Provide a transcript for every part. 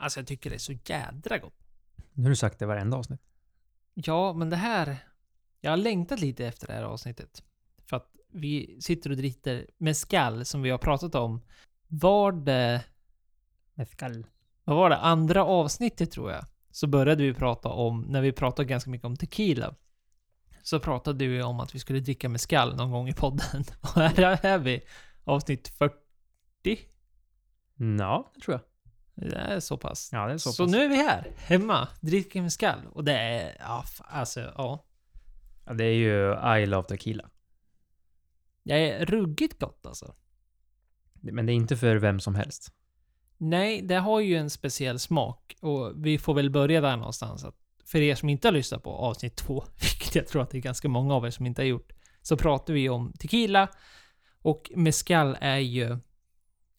Alltså jag tycker det är så jädra gott. Nu har du sagt det varenda avsnitt. Ja, men det här... Jag har längtat lite efter det här avsnittet. För att vi sitter och dricker mezcal som vi har pratat om. Var det... Mezcal. Vad var det? Andra avsnittet tror jag. Så började vi prata om, när vi pratade ganska mycket om tequila. Så pratade vi om att vi skulle dricka mezcal någon gång i podden. Och här är vi. Avsnitt 40. Ja, det tror jag. Det är så pass. Ja, det är Så, så, pass. nu är vi här, hemma, dricker mezcal. Och det är, ja, alltså, ja. Ja, det är ju I Love Tequila. Det är ruggigt gott alltså. Men det är inte för vem som helst. Nej, det har ju en speciell smak. Och vi får väl börja där någonstans. Att för er som inte har lyssnat på avsnitt två, vilket jag tror att det är ganska många av er som inte har gjort, så pratar vi om tequila. Och mezcal är ju,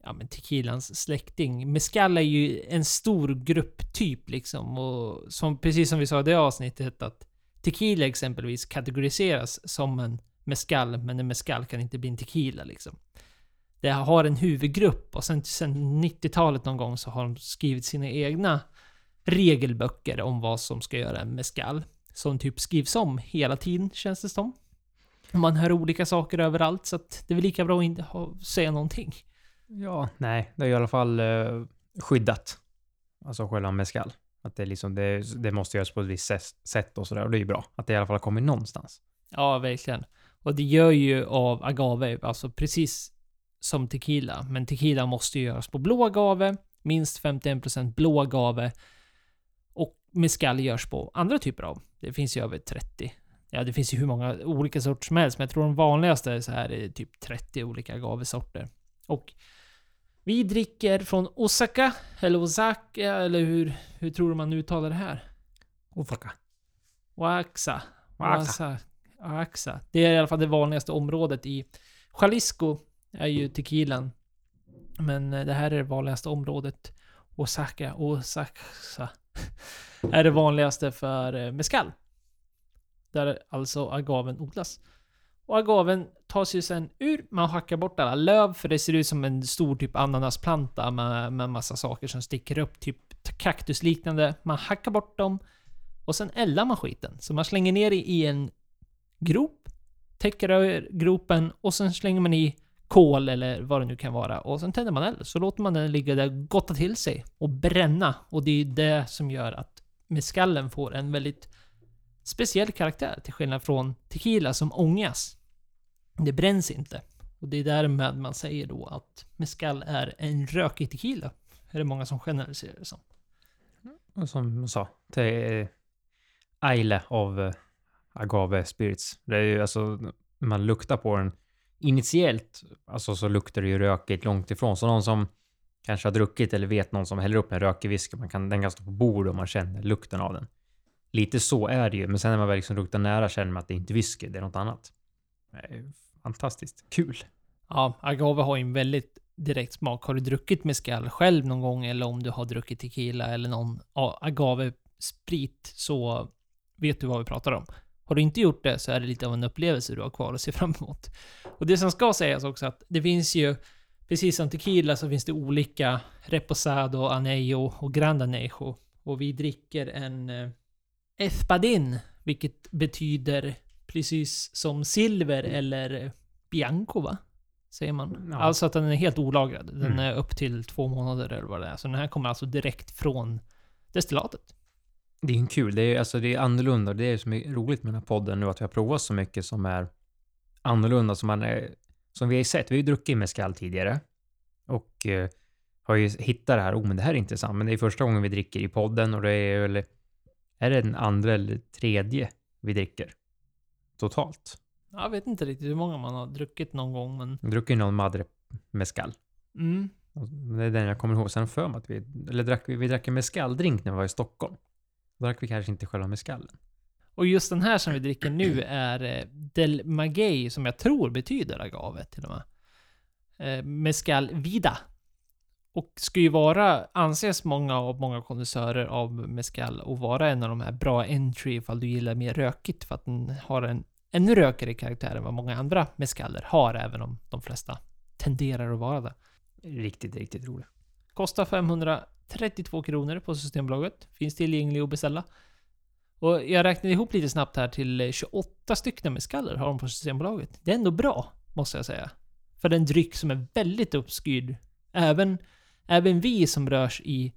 ja men tequilans släkting. Mezcal är ju en stor grupptyp liksom. Och som, precis som vi sa i det avsnittet, att tequila exempelvis kategoriseras som en mezcal, men en mezcal kan inte bli en tequila liksom. Det har en huvudgrupp och sen, sen 90-talet någon gång så har de skrivit sina egna regelböcker om vad som ska göra en mezcal. Som typ skrivs om hela tiden, känns det som. Man hör olika saker överallt, så att det är väl lika bra att inte ha, säga någonting. Ja, nej. Det är i alla fall eh, skyddat. Alltså själva mescal. Att det, liksom, det, det måste göras på ett visst sätt- och sådär. Och det är ju bra. Att det i alla fall har kommit någonstans. Ja, verkligen. Och det gör ju av agave, alltså precis som tequila. Men tequila måste ju göras på blå agave, minst 51% blå agave. Och mescal görs på andra typer av. Det finns ju över 30. Ja, det finns ju hur många olika sorter som helst, men jag tror de vanligaste är så här är typ 30 olika agavesorter. Och vi dricker från Osaka, eller Osaka, eller hur, hur tror man uttalar det här? Ofaka. Oaxa. Oaxa. Oaxa. Det är i alla fall det vanligaste området i Jalisco är ju tequilan. Men eh, det här är det vanligaste området. Osaka, Osaka är det vanligaste för eh, mezcal. Där alltså agaven odlas. Och agaven tas ju sen ur, man hackar bort alla löv för det ser ut som en stor typ ananasplanta med, med massa saker som sticker upp, typ kaktusliknande. Man hackar bort dem och sen eldar man skiten. Så man slänger ner i i en grop, täcker över gropen och sen slänger man i kol eller vad det nu kan vara och sen tänder man eld. Så låter man den ligga där och gotta till sig och bränna. Och det är det som gör att meskallen får en väldigt speciell karaktär till skillnad från tequila som ångas. Det bränns inte. Och det är därmed man säger då att mescal är en rökig tequila. Är det många som generaliserar det som. Och som du sa, det är Aile av eh, agave spirits. Det är ju alltså, när man luktar på den initiellt, alltså så luktar det ju rökigt långt ifrån. Så någon som kanske har druckit eller vet någon som häller upp en rökig whisky, man kan, den kan stå på bordet och man känner lukten av den. Lite så är det ju, men sen när man väl liksom luktar nära känner man att det inte är whisky, det är något annat. Fantastiskt kul. Ja, agave har ju en väldigt direkt smak. Har du druckit mezcal själv någon gång eller om du har druckit tequila eller någon agave-sprit så vet du vad vi pratar om. Har du inte gjort det så är det lite av en upplevelse du har kvar att se fram emot. Och det som ska sägas också att det finns ju, precis som tequila så finns det olika Reposado, Anejo och Grand Anejo. Och vi dricker en eh, Espadin, vilket betyder precis som silver eller bianco va? Säger man. Ja. Alltså att den är helt olagrad. Den Mm. är upp till två månader eller vad det är. Så den här kommer alltså direkt från destillatet. Det är ju kul. Det är, alltså, det är annorlunda. Det är som är roligt med den här podden nu, att vi har provat så mycket som är annorlunda. Som, man är, som vi har sett. Vi har ju druckit mezcal tidigare. Och eh, har ju hittat det här. Oh, men det här är intressant. Men det är första gången vi dricker i podden och det är väl... Är det den andra eller tredje vi dricker? Totalt. Jag vet inte riktigt hur många man har druckit någon gång, men... Vi druckit någon madre mezcal. Mm. Det är den jag kommer ihåg. Sen för mig att vi... Eller drack vi, vi drack en mezcaldrink när vi var i Stockholm. Då drack vi kanske inte själva mezcalen. Och just den här som vi dricker nu är eh, Del Maguey, som jag tror betyder agave till och med. Eh, Mezcal Vida. Och ska ju vara, anses många av många kondensörer av mezcal och vara en av de här bra entry ifall du gillar mer rökigt för att den har en ännu rökigare karaktär än vad många andra mezcaler har, även om de flesta tenderar att vara det. Riktigt, riktigt roligt. Kostar 32 kronor på Systembolaget. Finns tillgänglig att beställa. Och jag räknade ihop lite snabbt här till eh, 28 stycken mescaler har de på Systembolaget. Det är ändå bra, måste jag säga. För en dryck som är väldigt uppskyrd. Även, även vi som rörs i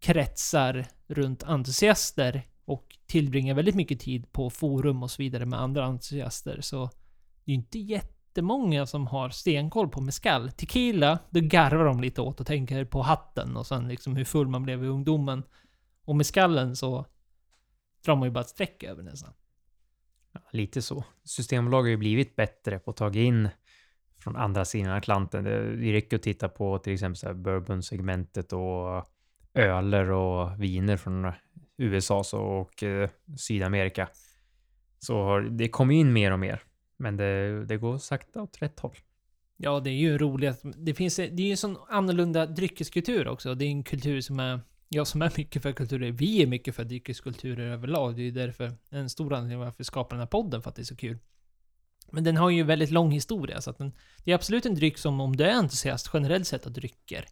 kretsar runt entusiaster och tillbringar väldigt mycket tid på forum och så vidare med andra entusiaster. Så det är ju inte jättemånga som har stenkoll på mescal. Tequila, då garvar de lite åt och tänker på hatten och sen liksom hur full man blev i ungdomen. Och mescallen så drar man ju bara ett streck över nästan. Ja, lite så. Systembolaget har ju blivit bättre på att ta in från andra sidan Atlanten. Det, räcker att titta på till exempel så här bourbon-segmentet och öler och viner från USA och eh, Sydamerika. Så det kommer in mer och mer. Men det, det går sakta åt rätt håll. Ja, det är ju roligt. Det finns det är ju en sån annorlunda dryckeskultur också. Det är en kultur som är... Jag som är mycket för kulturer. Vi är mycket för dryckeskulturer överlag. Det är ju därför en stor anledning varför vi skapar den här podden, för att det är så kul. Men den har ju väldigt lång historia, så att den, det är absolut en dryck som om du är entusiast generellt sett av drycker,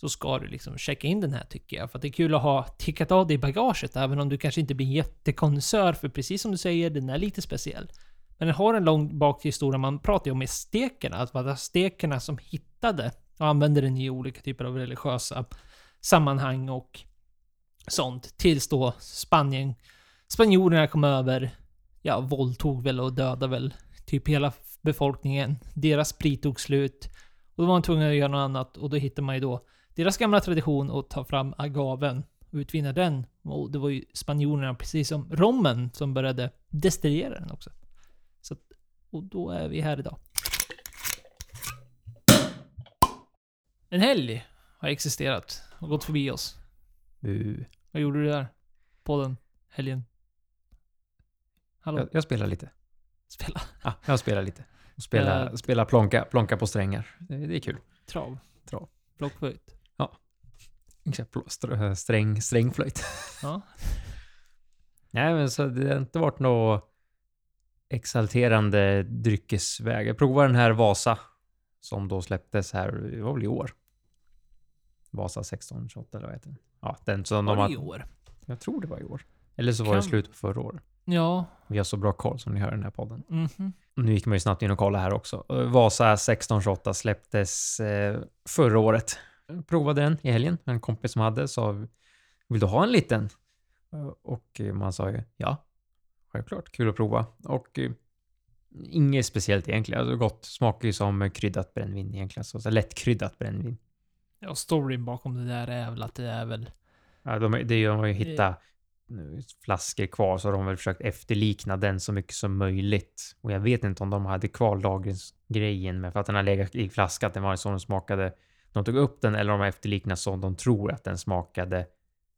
så ska du liksom checka in den här tycker jag. För att det är kul att ha tickat av det i bagaget, även om du kanske inte blir jättekonnässör, för precis som du säger, den är lite speciell. Men den har en lång bakhistoria. Man pratar ju om estekerna, att det var estekerna som hittade och använde den i olika typer av religiösa sammanhang och sånt. Tills då Spanien, spanjorerna kom över, ja, våldtog väl och dödade väl typ hela befolkningen. Deras sprit tog slut. Och då var man tvungen att göra något annat och då hittade man ju då deras gamla tradition att ta fram agaven och utvinna den. Och det var ju spanjorerna, precis som rommen, som började destillera den också. Så att, och då är vi här idag. En helg har existerat och gått förbi oss. Bu. Vad gjorde du där? På den helgen? Hallå? Jag, jag spelar lite. Spela Ja, jag spelar lite. Och spela, Eh, spela plonka, plonka på strängar. Det, det är kul. trav? Trav. Blockflöjt? Pl- str- Sträng, strängflöjt. Ja. Nej, men så det har inte varit något exalterande dryckesväg. Jag provade den här Vasa som då släpptes här, det var väl i år. Vasa 1628 eller vad heter den? Ja, den som Var de det i år? Jag tror det var i år. Eller så var det Kan- slut på förra året. Ja. Vi har så bra koll som ni hör i den här podden. Mhm. Nu gick man ju snabbt in och kollade här också. Eh, Vasa 1628 släpptes eh, förra året. Jag provade den i helgen. En kompis som hade sa Vill du ha en liten? Eh, Och eh, man sa ju ja. Självklart, kul att prova. Och eh, inget speciellt egentligen. Alltså gott. Smakar ju som kryddat brännvin egentligen. Så, så lättkryddat brännvin. Ja, storyn bakom det där är väl att det är väl... Ja, de, ju, de har ju hittat nu, flaskor kvar så de har väl försökt efterlikna den så mycket som möjligt. Och jag vet inte om de hade kvar lagringsgrejen med för att den har legat i flaska, att den var så den smakade. De tog upp den eller om de har efterliknat som de tror att den smakade.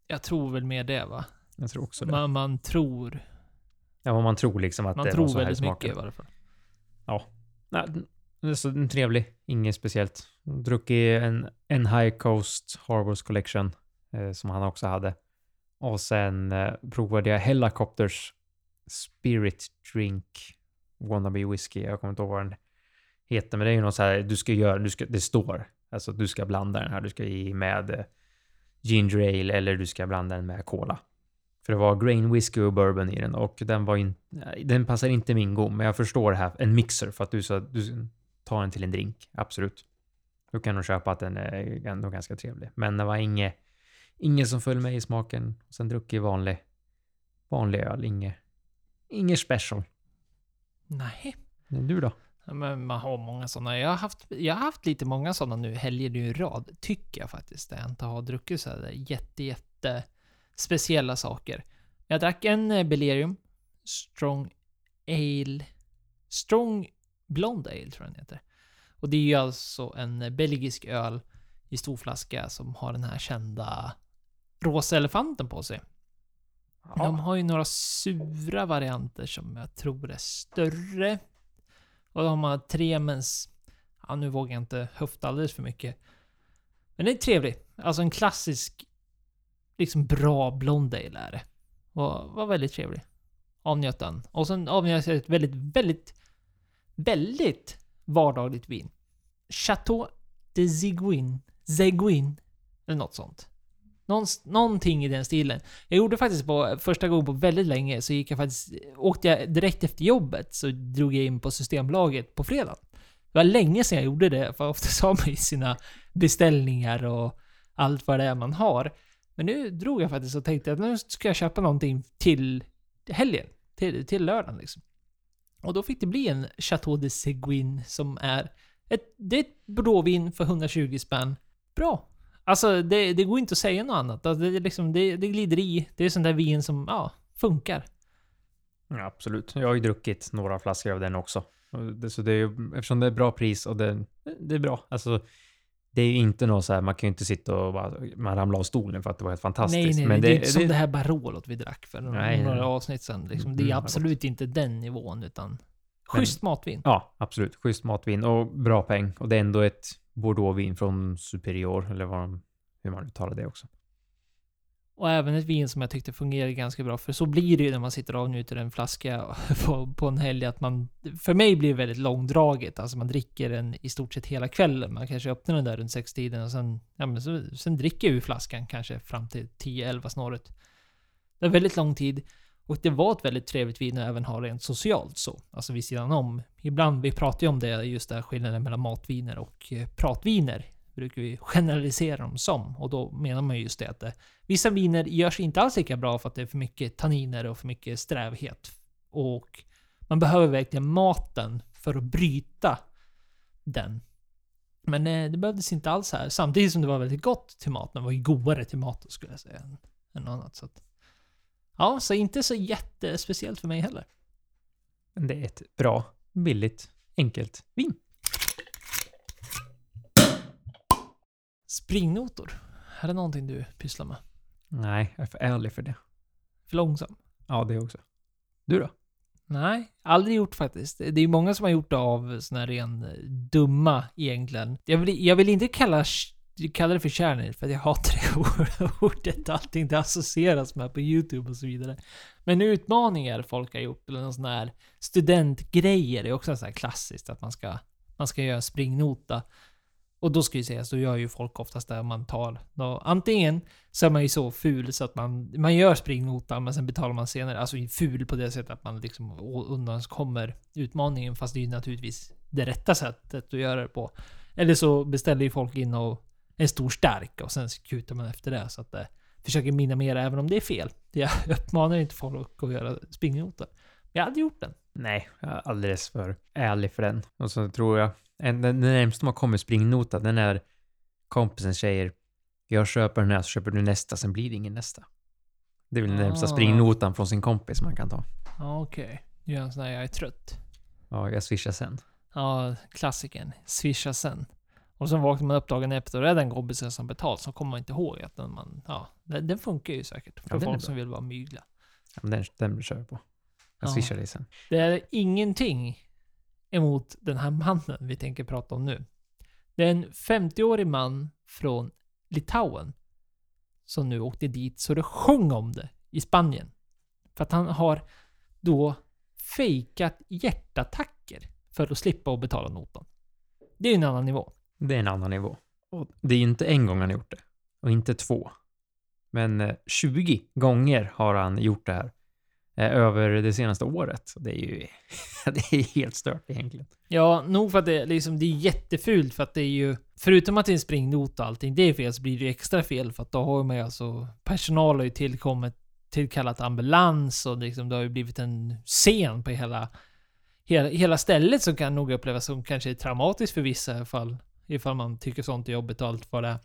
Jag tror väl mer det va? Jag tror också det. Man, man tror. Ja, man tror liksom att Man det var tror så här väldigt mycket smakade. i varje fall. Nej, den är så trevlig. Inget speciellt. Druckit en, en High Coast Harbors Collection eh, som han också hade. Och sen eh, provade jag Helicopters Spirit Drink Wannabe Whiskey. Jag kommer inte ihåg vad den heter, men det är ju något så här, du ska göra, du ska, det står, alltså du ska blanda den här, du ska i med eh, ginger ale eller du ska blanda den med cola. För det var grain whisky och bourbon i den och den var in, den passar inte min gom, men jag förstår det här, en mixer för att du, ska du tar den till en drink, absolut. Då kan du köpa att den är ändå ganska trevlig. Men det var inget, inget som föll mig i smaken. Sen druckit vanlig, vanlig öl, inget, inget special. Nej. Men du då? Ja, Men man har många sådana. Jag har haft, jag har haft lite många sådana nu helger i rad. Tycker jag faktiskt. Där jag inte har druckit så här jätte, jätte speciella saker. Jag drack en eh, Belerium. Strong Ale. Strong Blonde Ale tror jag den heter. Och det är ju alltså en belgisk öl i stor flaska som har den här kända rosa elefanten på sig. De har ju några sura varianter som jag tror är större. Och de har Tremens... Ja, nu vågar jag inte höfta alldeles för mycket. Men det är trevligt. Alltså en klassisk, liksom bra blond ale är det. Och var väldigt trevlig. Avnjöt den. Och sen avnjöt jag ett väldigt, väldigt, väldigt vardagligt vin. Chateau de Ziguin. Zeguin. Eller något sånt. Någonting i den stilen. Jag gjorde faktiskt på första gången på väldigt länge, så gick jag faktiskt... Åkte jag direkt efter jobbet, så drog jag in på Systembolaget på fredag. Det var länge sedan jag gjorde det, för oftast har man ju sina beställningar och allt vad det är man har. Men nu drog jag faktiskt och tänkte att nu ska jag köpa någonting till helgen. Till, till lördagen liksom. Och då fick det bli en Chateau de Seguin som är ett, det är ett bordeauxvin för 120 spänn. Bra. Alltså det, det går inte att säga något annat. Alltså, det, liksom, det, det glider i. Det är sånt där vin som, ja, funkar. Ja, absolut. Jag har ju druckit några flaskor av den också. Det, så det är eftersom det är bra pris och det, det är bra. Alltså, det är ju inte något så här, man kan ju inte sitta och bara, man ramlar av stolen för att det var helt fantastiskt. Nej, nej, men det, det, är inte som det här Barolot vi drack för några, Nej, några nej. avsnitt sedan. Liksom. Det är Mm, absolut inte den nivån, utan schysst matvin. Ja, absolut. Schysst matvin och bra peng. Och det är ändå ett Bordeauxvin från Superior, eller vad de, hur man uttalar det också. Och även ett vin som jag tyckte fungerade ganska bra. För så blir det ju när man sitter och avnjuter en flaska på, på en helg. Att man, för mig blir det väldigt långdraget. Alltså man dricker den i stort sett hela kvällen. Man kanske öppnar den där runt sextiden och sen, ja, men så, sen dricker jag ur flaskan kanske fram till 10-11 snåret. Det är väldigt lång tid. Och det var ett väldigt trevligt vin att även ha rent socialt så. Alltså vid sidan om. Ibland, vi pratar ju om det, just den skillnaden mellan matviner och eh, pratviner. Brukar vi generalisera dem som. Och då menar man just det att det, vissa viner görs inte alls lika bra för att det är för mycket tanniner och för mycket strävhet. Och man behöver verkligen maten för att bryta den. Men eh, det behövdes inte alls här. Samtidigt som det var väldigt gott till maten. Det var ju godare till maten skulle jag säga. Än, än annat. Så att, ja, så inte så jättespeciellt för mig heller. Men det är ett bra, billigt, enkelt vin. Springnotor. Är det någonting du pysslar med? Nej, jag är för ärlig för det. För långsam? Ja, det också. Du då? Nej, aldrig gjort faktiskt. Det är många som har gjort det av såna här ren eh, dumma egentligen. Jag vill, jag vill inte kalla, kalla det för kärnel, för att jag hatar det ordet. och Allting det associeras med på YouTube och så vidare. Men utmaningar folk har gjort, eller någon sån här studentgrejer, är också så här klassiskt. Att man ska, man ska göra springnota. Och då ska ju sägas, då gör ju folk oftast det man tar. Då, antingen så är man ju så ful så att man, man gör springnotan, men sen betalar man senare. Alltså ful på det sättet att man liksom undankommer utmaningen fast det är ju naturligtvis det rätta sättet att göra det på. Eller så beställer ju folk in och en stor stark och sen kutar man efter det så att det försöker minimera även om det är fel. Jag uppmanar inte folk att göra springnota. Jag hade gjort den. Nej, jag är alldeles för ärlig för den. Och så tror jag, en, den den närmsta man kommer springnota, den är kompisen säger jag köper den här så köper du nästa, sen blir det ingen nästa. Det är väl den närmsta Ah. springnotan från sin kompis man kan ta. Ja, okej. Du gör en sån här, jag är trött. Ja, jag swishar sen. Ja, klassikern. Swisha sen. Och sen vaknar man upp dagen efter och är den kompisen som betalt så kommer man inte ihåg att den man... Ja, den, den funkar ju säkert. För Ja, folk som vill vara mygla. Ja, den, den kör jag på. Jag Ja. swishar dig sen. Det är ingenting emot den här mannen vi tänker prata om nu. Det är en 50-årig man från Litauen som nu åkte dit så det sjöng om det i Spanien. För att han har då fejkat hjärtattacker för att slippa att betala notan. Det är ju en annan nivå. Det är en annan nivå. Och det är ju inte en gång han har gjort det. Och inte två. Men eh, 20 gånger har han gjort det här. Eh, över det senaste året. Det är ju det är helt stört egentligen. Ja, nog för att det, liksom, det är jättefult för att det är ju... Förutom att det är en springnota och allting, det är fel, så blir det ju extra fel för att då har man ju alltså... Personal har ju tillkommit, tillkallat ambulans och liksom, det har ju blivit en scen på hela... Hela, hela stället som kan nog upplevas som kanske är traumatiskt för vissa i alla fall ifall man tycker sånt är jobbigt och allt vad det är.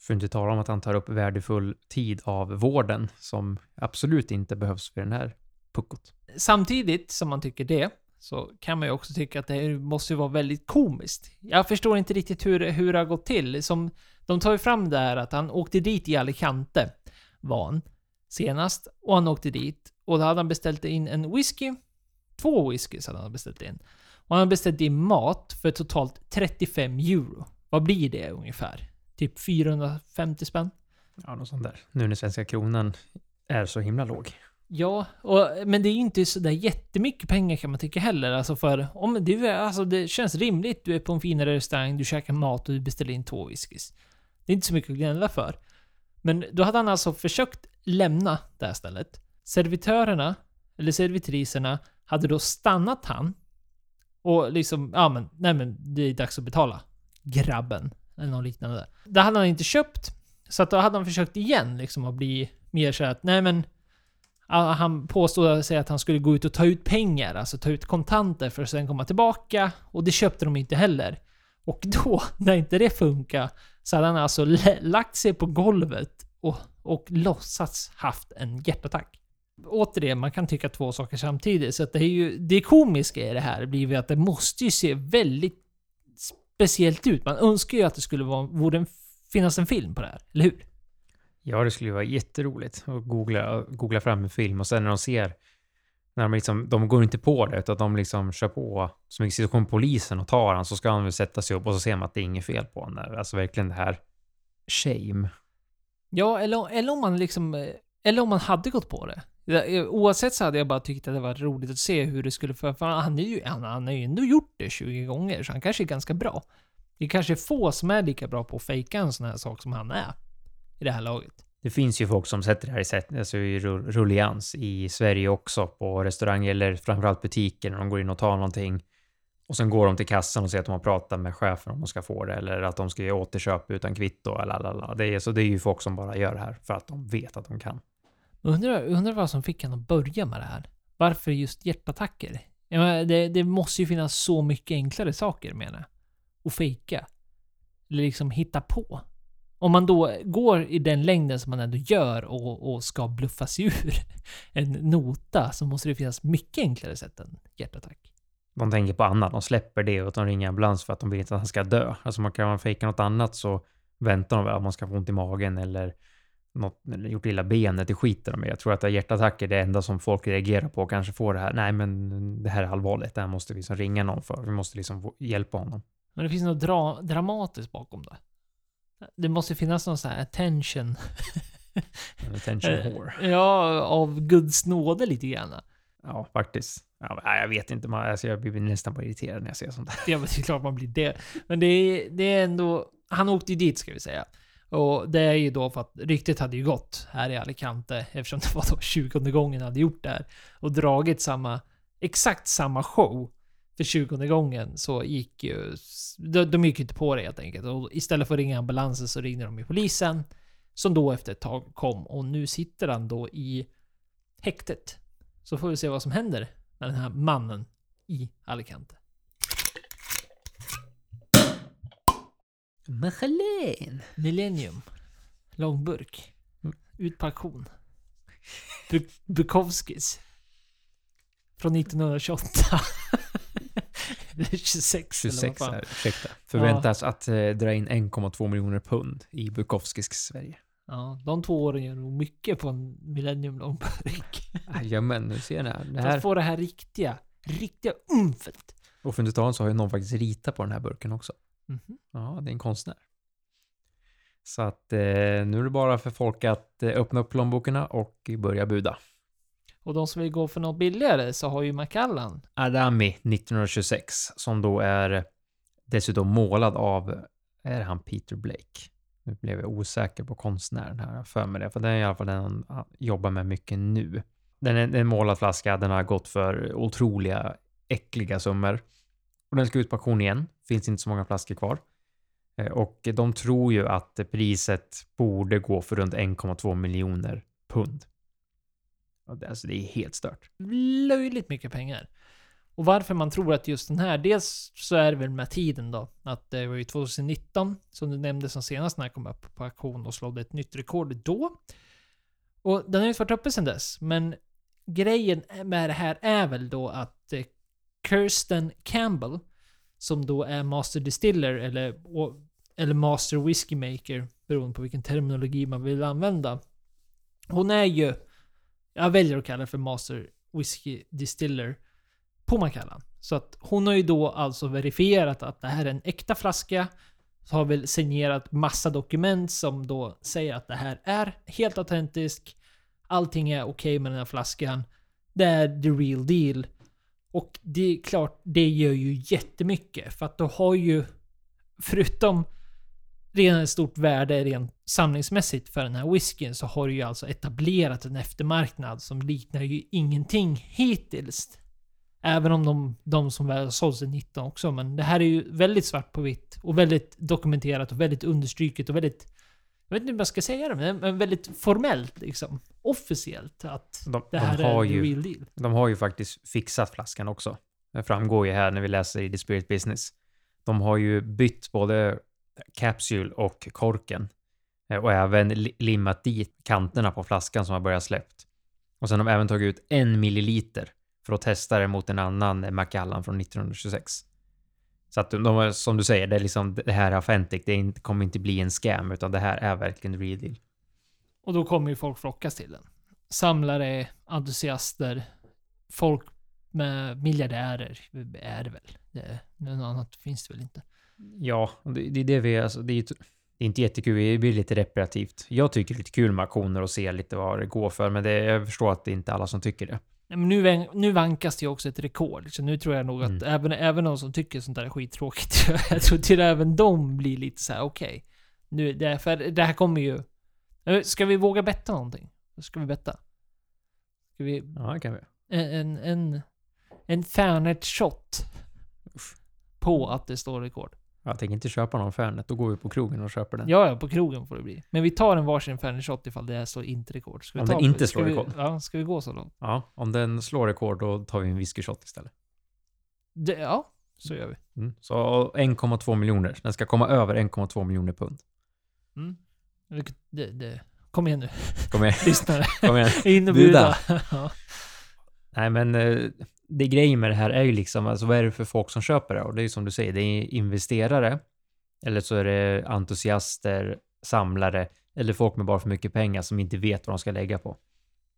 För att inte tala om att han tar upp värdefull tid av vården som absolut inte behövs för den här puckot. Samtidigt som man tycker det, så kan man ju också tycka att det måste ju vara väldigt komiskt. Jag förstår inte riktigt hur, hur det har gått till. Som, de tar ju fram det här att han åkte dit i Alicante, var han, senast. Och han åkte dit. Och då hade han beställt in en whisky. Två whiskys hade han beställt in. Och han hade beställt in mat för totalt 35 euro. Vad blir det ungefär? Typ 450 spänn? Ja, något sånt där. Nu när svenska kronan är så himla låg. Ja, och, men det är ju inte så där jättemycket pengar kan man tycka heller. Alltså för om du är, alltså det känns rimligt. Du är på en finare restaurang, du käkar mat och du beställer in två whiskys. Det är inte så mycket att gnälla för. Men då hade han alltså försökt lämna det här stället. Servitörerna, eller servitriserna, hade då stannat han. Och liksom, ja men, nej men det är dags att betala. Grabben. Eller något liknande. Det hade han inte köpt. Så att då hade han försökt igen liksom att bli mer så att, nej men... Han påstod sig att han skulle gå ut och ta ut pengar, alltså ta ut kontanter för att sen komma tillbaka. Och det köpte de inte heller. Och då, när inte det funkar, så hade han alltså lagt sig på golvet och, och låtsats haft en hjärtattack. Återigen, man kan tycka två saker samtidigt. Så att det är ju... Det komiska i det här blir ju att det måste ju se väldigt speciellt ut. Man önskar ju att det skulle vara, borde en, finnas en film på det här, eller hur? Ja, det skulle ju vara jätteroligt att googla, googla fram en film och sen när de ser när de liksom, de går inte på det utan de liksom kör på. Så kommer polisen och tar han så ska han väl sätta sig upp och så ser man att det är inget fel på honom. Alltså verkligen det här shame. Ja, eller, eller om man liksom... eh, Eller om man hade gått på det. Eh, oavsett så hade jag bara tyckt att det var roligt att se hur det skulle... För, för han, är ju, han, han har ju ändå gjort det 20 gånger, så han kanske är ganska bra. Det är kanske är få som är lika bra på att fejka en sån här sak som han är. I det här laget. Det finns ju folk som sätter det här i, sätt, alltså i rullians i Sverige också på restauranger eller framförallt butiker när de går in och tar någonting. Och sen går de till kassan och säger att de har pratat med chefen om de ska få det eller att de ska göra återköp utan kvitto. Lalala. det, är, så det är ju folk som bara gör det här för att de vet att de kan. Undrar, undrar vad som fick honom att börja med det här. Varför just hjärtattacker? Jag menar, det, det måste ju finnas så mycket enklare saker menar jag. Att fejka. Eller liksom hitta på. Om man då går i den längden som man ändå gör och, och ska bluffa sig ur en nota så måste det finnas mycket enklare sätt än hjärtattack. De tänker på annat, de släpper det och de ringer ambulans för att de vill inte att han ska dö. Alltså man kan man fejka något annat så väntar de väl att man ska få ont i magen eller något, gjort illa benet, det skiter de i. Jag tror att hjärtattacker är det enda som folk reagerar på och kanske får det här. Nej, men det här är allvarligt. Det här måste vi liksom ringa någon för. Vi måste liksom hjälpa honom. Men det finns något dra dramatiskt bakom det. Det måste finnas någon sån här attention. Attention Eh, whore. Ja, av Guds nåde lite grann. Ja, faktiskt. Ja, jag vet inte, man, alltså jag blir nästan bara irriterad när jag ser sånt där. Ja, men det är klart man blir det. Men det är, det är ändå... Han åkte ju dit ska vi säga. Och det är ju då för att ryktet hade ju gått här i Alicante eftersom det var då 20 gången han hade gjort det här. Och dragit samma, exakt samma show för 20 gången så gick ju... De, de gick ju inte på det helt enkelt. Och istället för att ringa ambulansen så ringde de ju polisen. Som då efter ett tag kom och nu sitter han då i häktet. Så får vi se vad som händer med den här mannen i Alicante. Michelin! Millennium. Långburk. Mm. Ut på auktion. Bu- Bukowskis. Från 1928. Eller 26 eller vad 26 fan. här, ursäkta. Förväntas att eh, dra in 1,2 miljoner pund i Bukowskis Sverige. Ja, de två åren gör nog mycket på en Millennium långburk. Jajamän, nu ser ni här. Det För att här. få det här riktiga, riktiga umfet. Och för att inte ta så har ju någon faktiskt ritat på den här burken också. Mhm. Ja, det är en konstnär. Så att eh, nu är det bara för folk att eh, öppna upp plånbokarna och börja buda. Och de som vill gå för något billigare så har ju Macallan. Adami 1926 som då är dessutom målad av, är han Peter Blake? Nu blev jag osäker på konstnären här, för mig det, för det är i alla fall den han jobbar med mycket nu. Den är en målad flaska, den har gått för otroliga, äckliga summor. Och den ska ut på auktion igen, finns inte så många flaskor kvar. Eh, och de tror ju att priset borde gå för runt 1,2 miljoner pund. Alltså det är helt stört. löjligt mycket pengar. Och varför man tror att just den här, dels så är det väl med tiden då, att det var ju 2019 som du nämnde som senast när jag kom upp på auktion och slog ett nytt rekord då. Och den har ju inte varit uppe sedan dess, men grejen med det här är väl då att Kirsten Campbell, som då är Master Distiller eller, eller Master whisky Maker, beroende på vilken terminologi man vill använda. Hon är ju jag väljer att kalla det för Master whisky Distiller på Macallan. Så att hon har ju då alltså verifierat att det här är en äkta flaska. Så har väl signerat massa dokument som då säger att det här är helt autentisk. Allting är okej med den här flaskan. Det är the real deal. Och det är klart, det gör ju jättemycket. För att då har ju, förutom redan ett stort värde rent samlingsmässigt för den här whiskyn så har det ju alltså etablerat en eftermarknad som liknar ju ingenting hittills. Även om de, de som väl sålts är 19 också. Men det här är ju väldigt svart på vitt och väldigt dokumenterat och väldigt understryket och väldigt... Jag vet inte hur man ska säga det, men väldigt formellt liksom. Officiellt att De, det här de, har är the ju, real deal. de har ju faktiskt fixat flaskan också. Det framgår ju här när vi läser i The Spirit Business. De har ju bytt både capsule och korken. Eh, Och även li- limmat dit kanterna på flaskan som har börjat släppt. Och sen har de även tagit ut en milliliter för att testa det mot en annan eh, Macallan från 1926. Så att de, som du säger, det, är liksom, det här är authentic. Det är kommer inte bli en scam, utan det här är verkligen real deal. Och då kommer ju folk flockas till den. Samlare, entusiaster, folk med miljardärer är det väl. Det, något annat finns det väl inte. Ja, det, det är det vi... Alltså, det, är, det är inte jättekul, det blir lite reparativt. Jag tycker det är lite kul med auktioner och se lite vad det går för, men det, jag förstår att det är inte alla som tycker det. Nu, nu vankas det ju också ett rekord. Så nu tror jag nog att Mm. även, även de som tycker sånt där är skittråkigt, jag tror till även de blir lite så här: okej. nu, det, är- för det här kommer ju... Eh, Ska vi våga betta någonting? Ska vi betta? Ska vi... Ja, det kan vi. En, en, en, en shot. På att det står rekord. Jag tänker inte köpa någon Fernet, då går vi på krogen och köper den. Ja, ja, på krogen får det bli. Men vi tar en varsin Fernet shot ifall det här står inte rekord. Ska vi Om ta den inte slår vi, rekord. Ja, ska vi gå så långt? Ja, om den slår rekord då tar vi en whisky shot istället. Det, ja, så gör vi. Mm. Så 1,2 miljoner. Den ska komma över 1,2 miljoner pund. Mm. Det, det, kom igen nu, Kom igen, lyssnare. kom igen. In och ja. Nej, men eh, det grejen med det här är ju liksom, alltså vad är det för folk som köper det? Och det är ju som du säger, det är investerare, eller så är det entusiaster, samlare, eller folk med bara för mycket pengar som inte vet vad de ska lägga på.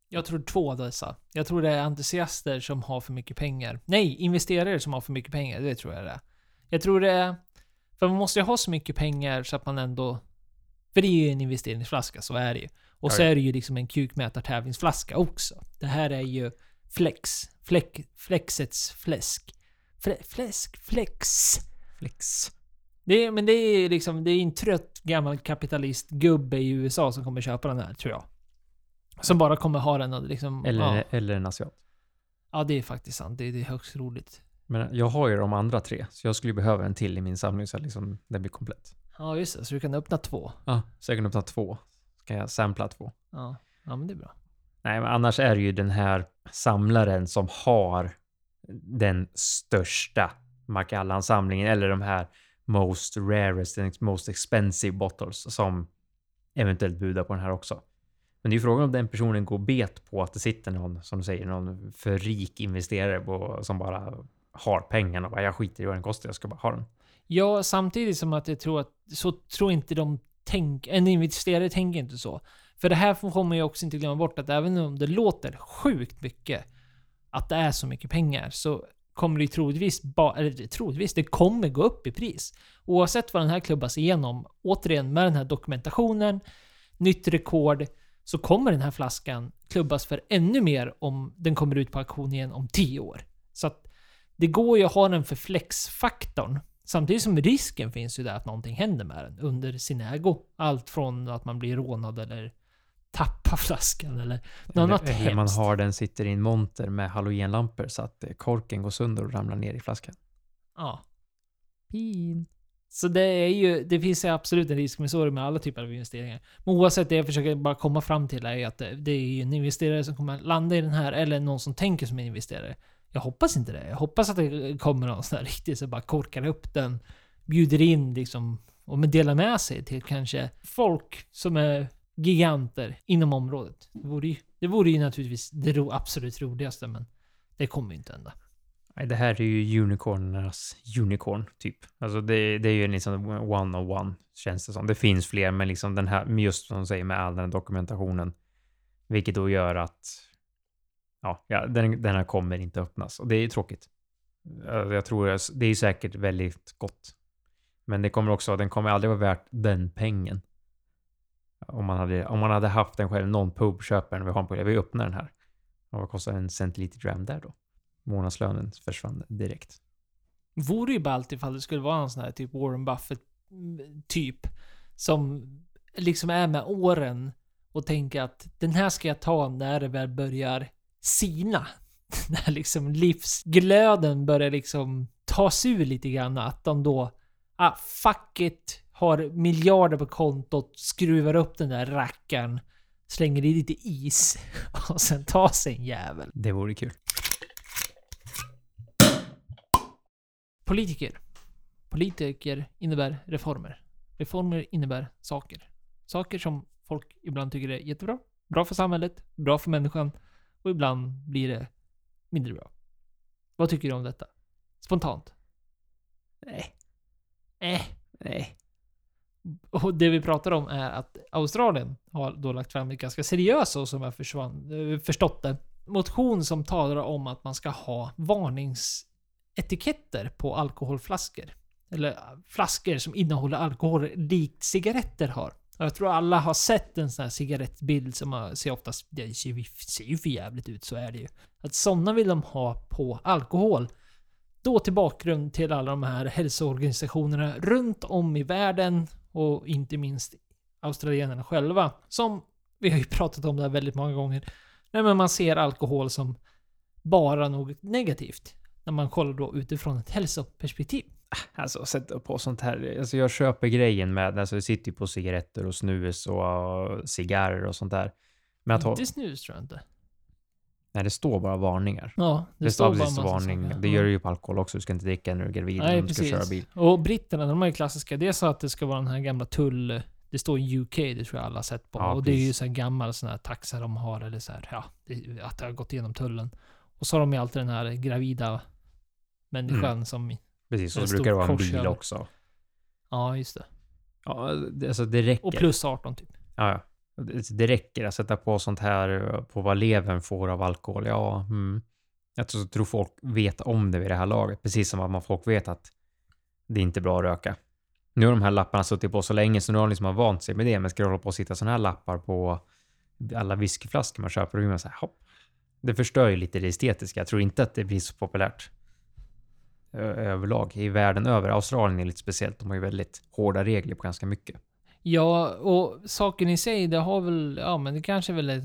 Jag tror två av dessa. Jag tror det är entusiaster som har för mycket pengar. Nej, investerare som har för mycket pengar. Det tror jag det är. Jag tror det är... För man måste ju ha så mycket pengar så att man ändå... För det är ju en investeringsflaska, så är det ju. Och så är det ju liksom en kukmätartävlingsflaska också. Det här är ju Flex. Fleck, flexets fläsk. Fle, fläsk, flex. Flex. Det är, men det är liksom, det är en trött gammal kapitalistgubbe i USA som kommer köpa den här, tror jag. Som bara kommer ha den och liksom... Eller, ja. eller en asiat. Ja, det är faktiskt sant. Det, det är högst roligt. Men jag har ju de andra tre, så jag skulle behöva en till i min samling så att liksom den blir komplett. Ja, just det. Så du kan öppna två. Ja, så jag kan öppna två. Så kan jag sampla två. Ja, ja men det är bra. Nej, men annars är det ju den här samlaren som har den största Macallan-samlingen eller de här most rarest and most expensive bottles som eventuellt budar på den här också. Men det är ju frågan om den personen går bet på att det sitter någon, som du säger, någon för rik investerare på, som bara har pengarna och bara jag skiter i vad den kostar, jag ska bara ha den. Ja, samtidigt som att jag tror att så tror inte de tänker, en investerare tänker inte så. För det här får man ju också inte glömma bort att även om det låter sjukt mycket att det är så mycket pengar så kommer det troligtvis, ba, eller troligtvis, det kommer gå upp i pris. Oavsett vad den här klubbas igenom, återigen med den här dokumentationen, nytt rekord, så kommer den här flaskan klubbas för ännu mer om den kommer ut på auktion igen om 10 år. Så att det går ju att ha den för flexfaktorn. Samtidigt som risken finns ju där att någonting händer med den under sin ägo. Allt från att man blir rånad eller tappar flaskan eller något annat eller, eller man hemskt. har den sitter i en monter med halogenlampor så att eh, korken går sönder och ramlar ner i flaskan. Ja. Pin. Så det är ju, det finns ju absolut en risk med så med alla typer av investeringar. Men oavsett det jag försöker bara komma fram till är ju att det, det är ju en investerare som kommer landa i den här, eller någon som tänker som en investerare. Jag hoppas inte det. Jag hoppas att det kommer någon sån här riktigt så bara korkar upp den, bjuder in liksom, och men delar med sig till kanske folk som är giganter inom området. Det vore ju, det vore ju naturligtvis det ro, absolut roligaste, men det kommer ju inte hända. Nej, det här är ju unicornernas unicorn, typ. Alltså det, det är ju liksom one on one, känns det som. Det finns fler, men liksom den här, just som de säger med all den här dokumentationen, vilket då gör att ja, ja den, den här kommer inte öppnas. Och det är ju tråkigt. Alltså, jag tror det är säkert väldigt gott. Men det kommer också, den kommer aldrig vara värt den pengen. Om man hade, om man hade haft den själv, någon pub köper den, vi har en på vi öppnar den här. Och vad kostar en centiliter dram där då? Månadslönen försvann direkt. Vore ju ballt ifall det skulle vara en sån här typ Warren Buffett mm, typ. som liksom är med åren och tänker att den här ska jag ta när det väl börjar sina. När liksom livsglöden börjar liksom tas ur lite grann. Att de då, ah fuck it, har miljarder på kontot, skruvar upp den där rackaren, slänger i lite is och sen tar sig en jävel. Det vore kul. Politiker. Politiker innebär reformer. Reformer innebär saker. Saker som folk ibland tycker är jättebra. Bra för samhället, bra för människan och ibland blir det mindre bra. Vad tycker du om detta? Spontant? Nej. Eh. Nej. Och det vi pratar om är att Australien har då lagt fram ett ganska seriöst, och som jag försvann, eh, förstått det, motion som talar om att man ska ha varningsetiketter på alkoholflaskor. Eller eh, flaskor som innehåller alkohol likt cigaretter har. Jag tror alla har sett en sån här cigarettbild som man ser oftast, det ser ju- ser ju för jävligt ut, så är det ju. Att sådana vill de ha på alkohol. Då till bakgrund till alla de här hälsoorganisationerna runt om i världen och inte minst australienarna själva. Som, vi har ju pratat om det här väldigt många gånger. Nej men man ser alkohol som bara något negativt. När man kollar då utifrån ett hälsoperspektiv. Alltså sätta på sånt här. Alltså jag köper grejen med, alltså det sitter ju på cigaretter och snus och uh, cigarrer och sånt där. Men att Inte snus tror jag inte. Nej det står bara varningar. Ja, Det, står bara precis massa varning. saker. Det gör det ju på alkohol också. Du ska inte dricka när du är gravid Nej, du ska precis. köra bil. Och britterna, de är ju klassiska. Det är så att det ska vara den här gamla tull... Det står UK, det tror jag alla har sett på. Ja, och det är ju precis. så här gammal sån här taxa de har, eller så här, ja, det, att det har gått igenom tullen. Och så har de ju alltid den här gravida människan Mm. som... Precis, och så brukar det vara en bil också. Ja, just det. Ja, det, alltså det räcker. Och plus 18 typ. Ja, ja. Det, räcker att sätta på sånt här eh, på vad levern får av alkohol. Ja, mm. Jag tror, folk vet om det vid det här laget. Precis som att man folk vet att det är inte är bra att röka. Nu har de här lapparna suttit på så länge så nu har de liksom vant sig med det. Men ska det hålla på och sitta såna här lappar på alla whiskyflaskor man köper, då blir man så här, hopp. Det förstör ju lite det estetiska. Jag tror inte att det blir så populärt överlag i världen över. Australien är lite speciellt. De har ju väldigt hårda regler på ganska mycket. Ja, och saken i sig, det har väl, ja men det kanske är väl ett,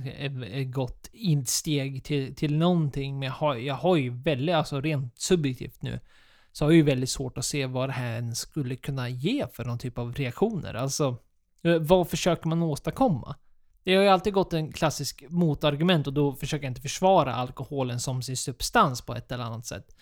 ett, gott insteg till, till någonting. Men jag har, jag har ju väldigt, alltså rent subjektivt nu, så har jag ju väldigt svårt att se vad det här ens skulle kunna ge för någon typ av reaktioner. Alltså, eh, vad försöker man åstadkomma? Det har ju alltid gått en klassisk motargument och då försöker jag inte försvara alkoholen som sin substans på ett eller annat sätt.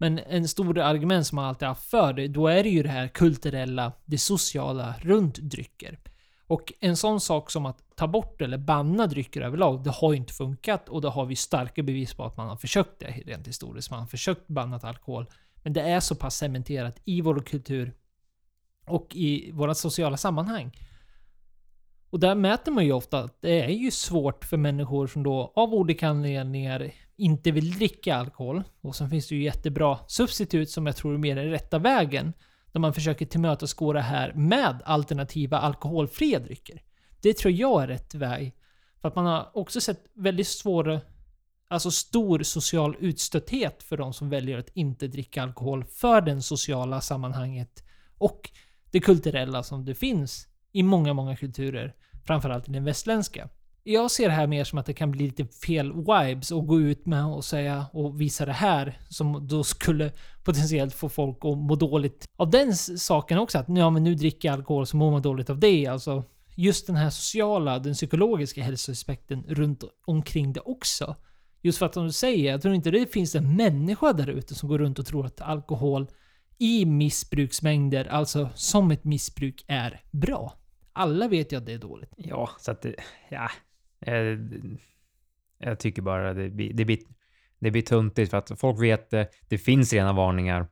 Men en stor argument som man alltid haft för det, då är det ju det här kulturella, det sociala runt drycker. Och en sån sak som att ta bort eller banna drycker överlag, det har ju inte funkat och det har vi starka bevis på att man har försökt det rent historiskt. Man har försökt banna alkohol. Men det är så pass cementerat i vår kultur och i våra sociala sammanhang. Och där mäter man ju ofta att det är ju svårt för människor som då av olika anledningar inte vill dricka alkohol. Och sen finns det ju jättebra substitut som jag tror är mer den rätta vägen. Där man försöker tillmötesgå det här med alternativa alkoholfria drycker. Det tror jag är rätt väg. För att man har också sett väldigt svår, alltså stor social utstötthet för de som väljer att inte dricka alkohol för det sociala sammanhanget och det kulturella som det finns i många, många kulturer. Framförallt i den västländska. Jag ser det här mer som att det kan bli lite fel vibes att gå ut med och säga och visa det här som då skulle potentiellt få folk att må dåligt av den saken också. Att ja, men nu dricker jag alkohol så mår man dåligt av det. Alltså just den här sociala, den psykologiska hälsoaspekten runt omkring det också. Just för att som du säger, jag tror inte det finns en människa där ute som går runt och tror att alkohol i missbruksmängder, alltså som ett missbruk, är bra. Alla vet ju att det är dåligt. Ja, så att det, ja. Eh, jag tycker bara det blir, det blir, det blir tuntigt för att folk vet det. Det finns rena varningar.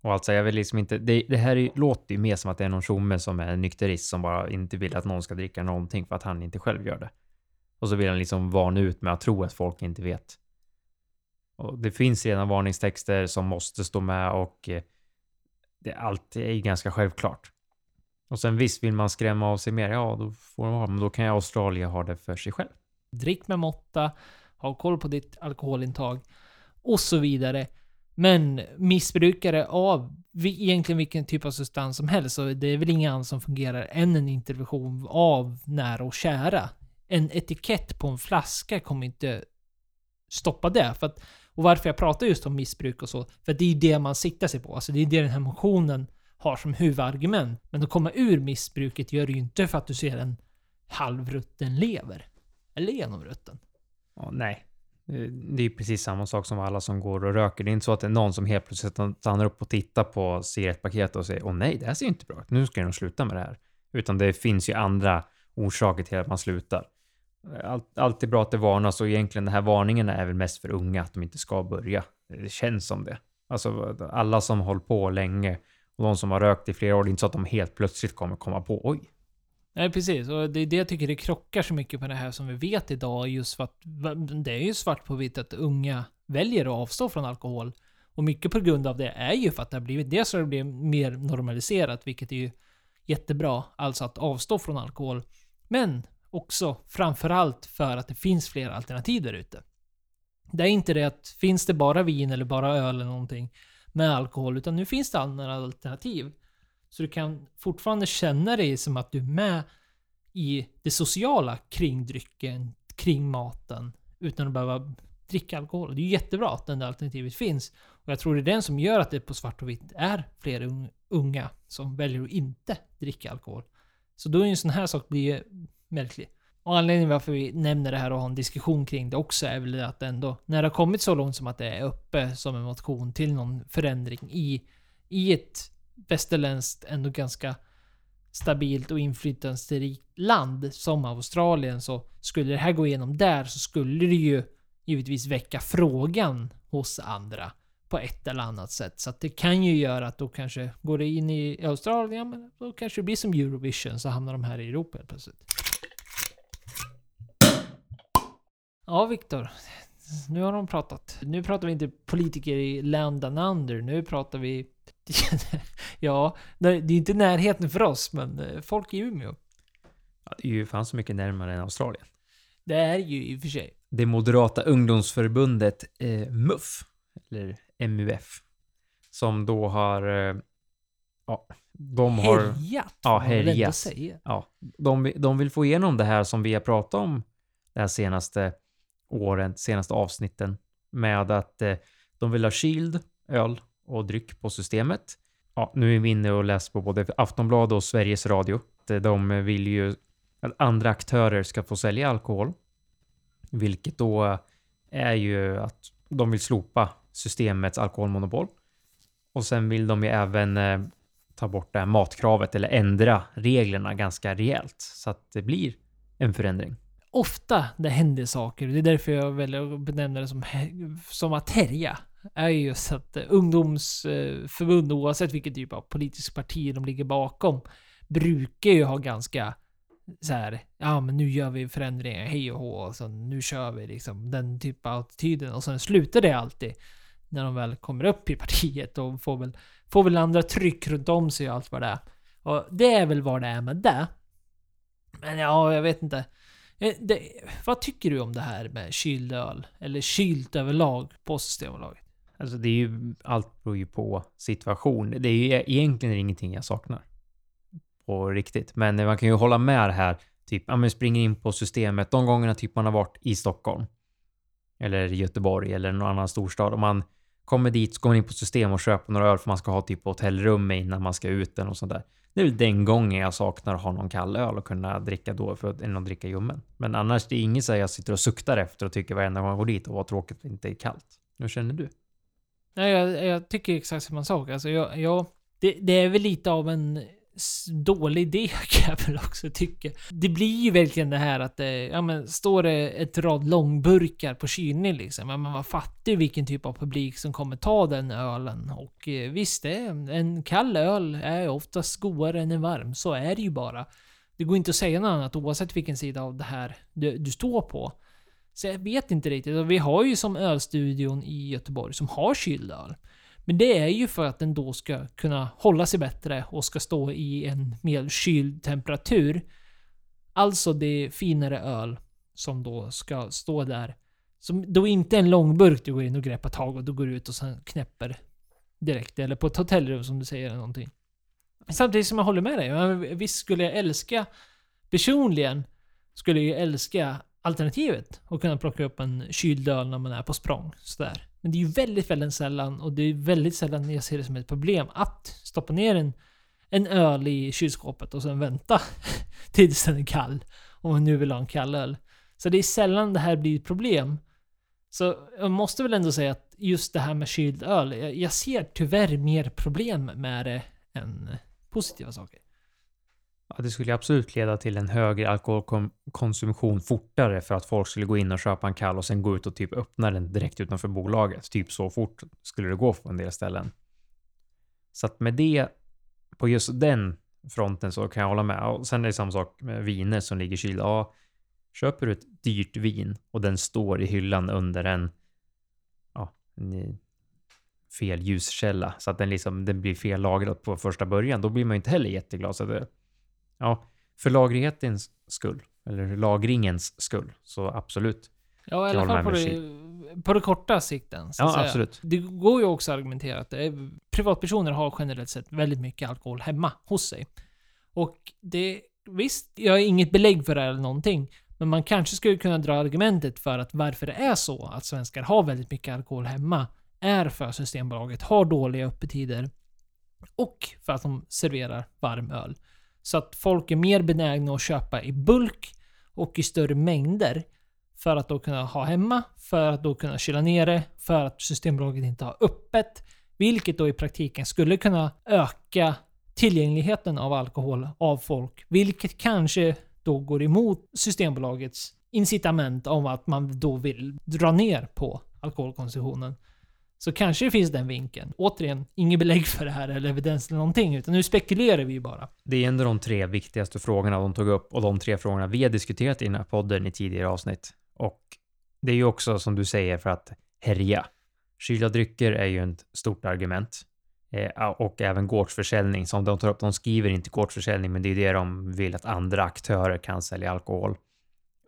Och alltså jag vill liksom inte, det, det här är, låter ju mer som att det är någon tjomme som är en nykterist som bara inte vill att någon ska dricka någonting för att han inte själv gör det. Och så vill han liksom varna ut med att tro att folk inte vet. Och det finns redan varningstexter som måste stå med och eh, det, allt är ju ganska självklart. Och sen visst, vill man skrämma av sig mer, ja då får man ha men då kan ju Australien ha det för sig själv. Drick med måtta, ha koll på ditt alkoholintag och så vidare. Men missbrukare av egentligen vilken typ av substans som helst, så det är väl inget annat som fungerar än en intervention av nära och kära. En etikett på en flaska kommer inte stoppa det. För att, och varför jag pratar just om missbruk och så, för det är ju det man siktar sig på. Alltså det är det den här motionen har som huvudargument. Men att komma ur missbruket gör du ju inte för att du ser en halvrutten lever. Eller genomrutten. Ja, nej. Det är ju precis samma sak som alla som går och röker. Det är inte så att det är någon som helt plötsligt stannar upp och tittar på cigarettpaketet och säger åh nej, det här ser ju inte bra ut. Nu ska jag nog sluta med det här. Utan det finns ju andra orsaker till att man slutar. Allt, allt är bra att det varnas och egentligen den här varningen är väl mest för unga att de inte ska börja. Det känns som det. Alltså alla som håller på länge och de som har rökt i flera år, det är inte så att de helt plötsligt kommer komma på oj, Nej, precis. Och det är det jag tycker det krockar så mycket på det här som vi vet idag. Just för att det är ju svart på vitt att unga väljer att avstå från alkohol. Och mycket på grund av det är ju för att det har blivit, dels så har det blivit mer normaliserat, vilket är ju jättebra. Alltså att avstå från alkohol. Men också framförallt för att det finns fler alternativ där ute. Det är inte det att finns det bara vin eller bara öl eller någonting med alkohol, utan nu finns det andra alternativ. Så du kan fortfarande känna dig som att du är med i det sociala kring drycken, kring maten, utan att behöva dricka alkohol. Det är ju jättebra att det alternativet finns. Och jag tror det är den som gör att det på svart och vitt är fler unga som väljer att inte dricka alkohol. Så då är ju en sån här sak blir ju märklig. Och anledningen varför vi nämner det här och har en diskussion kring det också är väl att ändå, när det har kommit så långt som att det är uppe som en motion till någon förändring i, i ett västerländskt, ändå ganska stabilt och inflytelserikt land som Australien så skulle det här gå igenom där så skulle det ju givetvis väcka frågan hos andra på ett eller annat sätt. Så att det kan ju göra att då kanske går det in i Australien, men då kanske det blir som Eurovision så hamnar de här i Europa helt plötsligt. Ja, Viktor. Nu har de pratat. Nu pratar vi inte politiker i land and under. Nu pratar vi... ja, det är inte närheten för oss, men eh, folk i Umeå. Ja, det är ju fan så mycket närmare än Australien. Det är ju i och för sig. Det moderata ungdomsförbundet eh, MUF, eller MUF, som då har... Eh, ja, de har... Härjat, Ja, härjat. Ja, de, de vill få igenom det här som vi har pratat om de här senaste åren, senaste avsnitten, med att eh, de vill ha Shield, öl och dryck på systemet. Ja, nu är vi inne och läser på både Aftonbladet och Sveriges Radio. Eh, de vill ju att andra aktörer ska få sälja alkohol, vilket då eh, är ju att de vill slopa systemets alkoholmonopol. Och sen vill de ju även eh, ta bort det här matkravet eller ändra reglerna ganska rejält så att det blir en förändring. Ofta det händer saker. Det är därför jag väljer att benämna det som, som att härja. Är ju just att eh, ungdomsförbund, eh, oavsett vilket typ av politisk parti de ligger bakom, brukar ju ha ganska så här, ja men nu gör vi förändringar, hej och hå, och så nu kör vi liksom den typen av attityden. Och sen slutar det alltid när de väl kommer upp i partiet och får väl, får väl andra tryck runt om sig och allt vad det är. Och det är väl vad det är med det. Men ja, jag vet inte. Eh, det, vad tycker du om det här med kyld öl? Eller kylt överlag på Systembolaget? Alltså det är ju, allt beror ju på situation. Det är ju e-, egentligen ingenting jag saknar. På riktigt. Men eh, man kan ju hålla med det här. Typ, ja men springer in på systemet. De gångerna typ man har varit i Stockholm. Eller Göteborg eller någon annan storstad. Om man kommer dit så går man in på system och köper några öl för man ska ha typ hotellrum innan man ska ut eller något sånt där. Det är väl den gången jag saknar att ha någon kall öl och kunna dricka då för att, än att dricka ljummen. Men annars det är inget så jag sitter och suktar efter och tycker varenda gång jag går dit och vad tråkigt att det inte är kallt. Hur känner du? Nej, jag, jag tycker exakt samma sak. Alltså, jag, jag, det, det är väl lite av en dålig idé kan jag väl också tycka. Det blir ju verkligen det här att det, ja men står det ett rad långburkar på kylning liksom. Ja, men man fattar ju vilken typ av publik som kommer ta den ölen. Och eh, visst, det, en kall öl är oftast godare än en varm. Så är det ju bara. Det går inte att säga något annat oavsett vilken sida av det här du, du står på. Så jag vet inte riktigt. Och vi har ju som ölstudion i Göteborg som har kyld öl. Men det är ju för att den då ska kunna hålla sig bättre och ska stå i en mer kyld temperatur. Alltså det finare öl som då ska stå där Som då inte är en långburk du går in och greppar tag och du går ut och sen knäpper direkt. Eller på ett hotellrum som du säger eller någonting. Samtidigt som jag håller med dig. Visst skulle jag älska, personligen, skulle jag älska alternativet. Och kunna plocka upp en kyld öl när man är på språng. Sådär. Men det är ju väldigt, väldigt sällan, och det är väldigt sällan jag ser det som ett problem att stoppa ner en, en öl i kylskåpet och sen vänta tills den är kall. Om man nu vill ha en kall öl. Så det är sällan det här blir ett problem. Så jag måste väl ändå säga att just det här med kyld öl, jag, jag ser tyvärr mer problem med det än positiva saker. Ja, det skulle absolut leda till en högre alkoholkonsumtion fortare för att folk skulle gå in och köpa en kall och sen gå ut och typ öppna den direkt utanför bolaget. Typ så fort skulle det gå på en del ställen. Så att med det, på just den fronten så kan jag hålla med. Och sen är det samma sak med viner som ligger kylda. Ja, köper du ett dyrt vin och den står i hyllan under en, ja, en eh, fel ljuskälla så att den liksom den blir fel lagrad på första början, då blir man ju inte heller jätteglad. Så det, ja, för lagringhetens skull, eller lagringens skull, så absolut. Ja, i alla fall på det, på det korta sikten. Så Ja, säga. absolut. Det går ju också att argumentera att är, privatpersoner har generellt sett väldigt mycket alkohol hemma hos sig. Och det, visst, jag har inget belägg för det här eller någonting. Men man kanske skulle kunna dra argumentet för att varför det är så att svenskar har väldigt mycket alkohol hemma är för att Systembolaget har dåliga öppettider och för att de serverar varm öl. Så att folk är mer benägna att köpa i bulk och i större mängder för att då kunna ha hemma, för att då kunna kyla ner det, för att Systembolaget inte har öppet. Vilket då i praktiken skulle kunna öka tillgängligheten av alkohol av folk. Vilket kanske då går emot Systembolagets incitament om att man då vill dra ner på alkoholkonsumtionen. Så kanske det finns den vinkeln. Återigen, inget belägg för det här eller evidens eller någonting, utan nu spekulerar vi ju bara. Det är ändå de tre viktigaste frågorna de tog upp och de tre frågorna vi har diskuterat i den här podden i tidigare avsnitt. Och det är ju också som du säger för att härja. Kylda drycker är ju ett stort argument. Eh, och även gårdsförsäljning som de tar upp. De skriver inte gårdsförsäljning, men det är det de vill att andra aktörer kan sälja alkohol.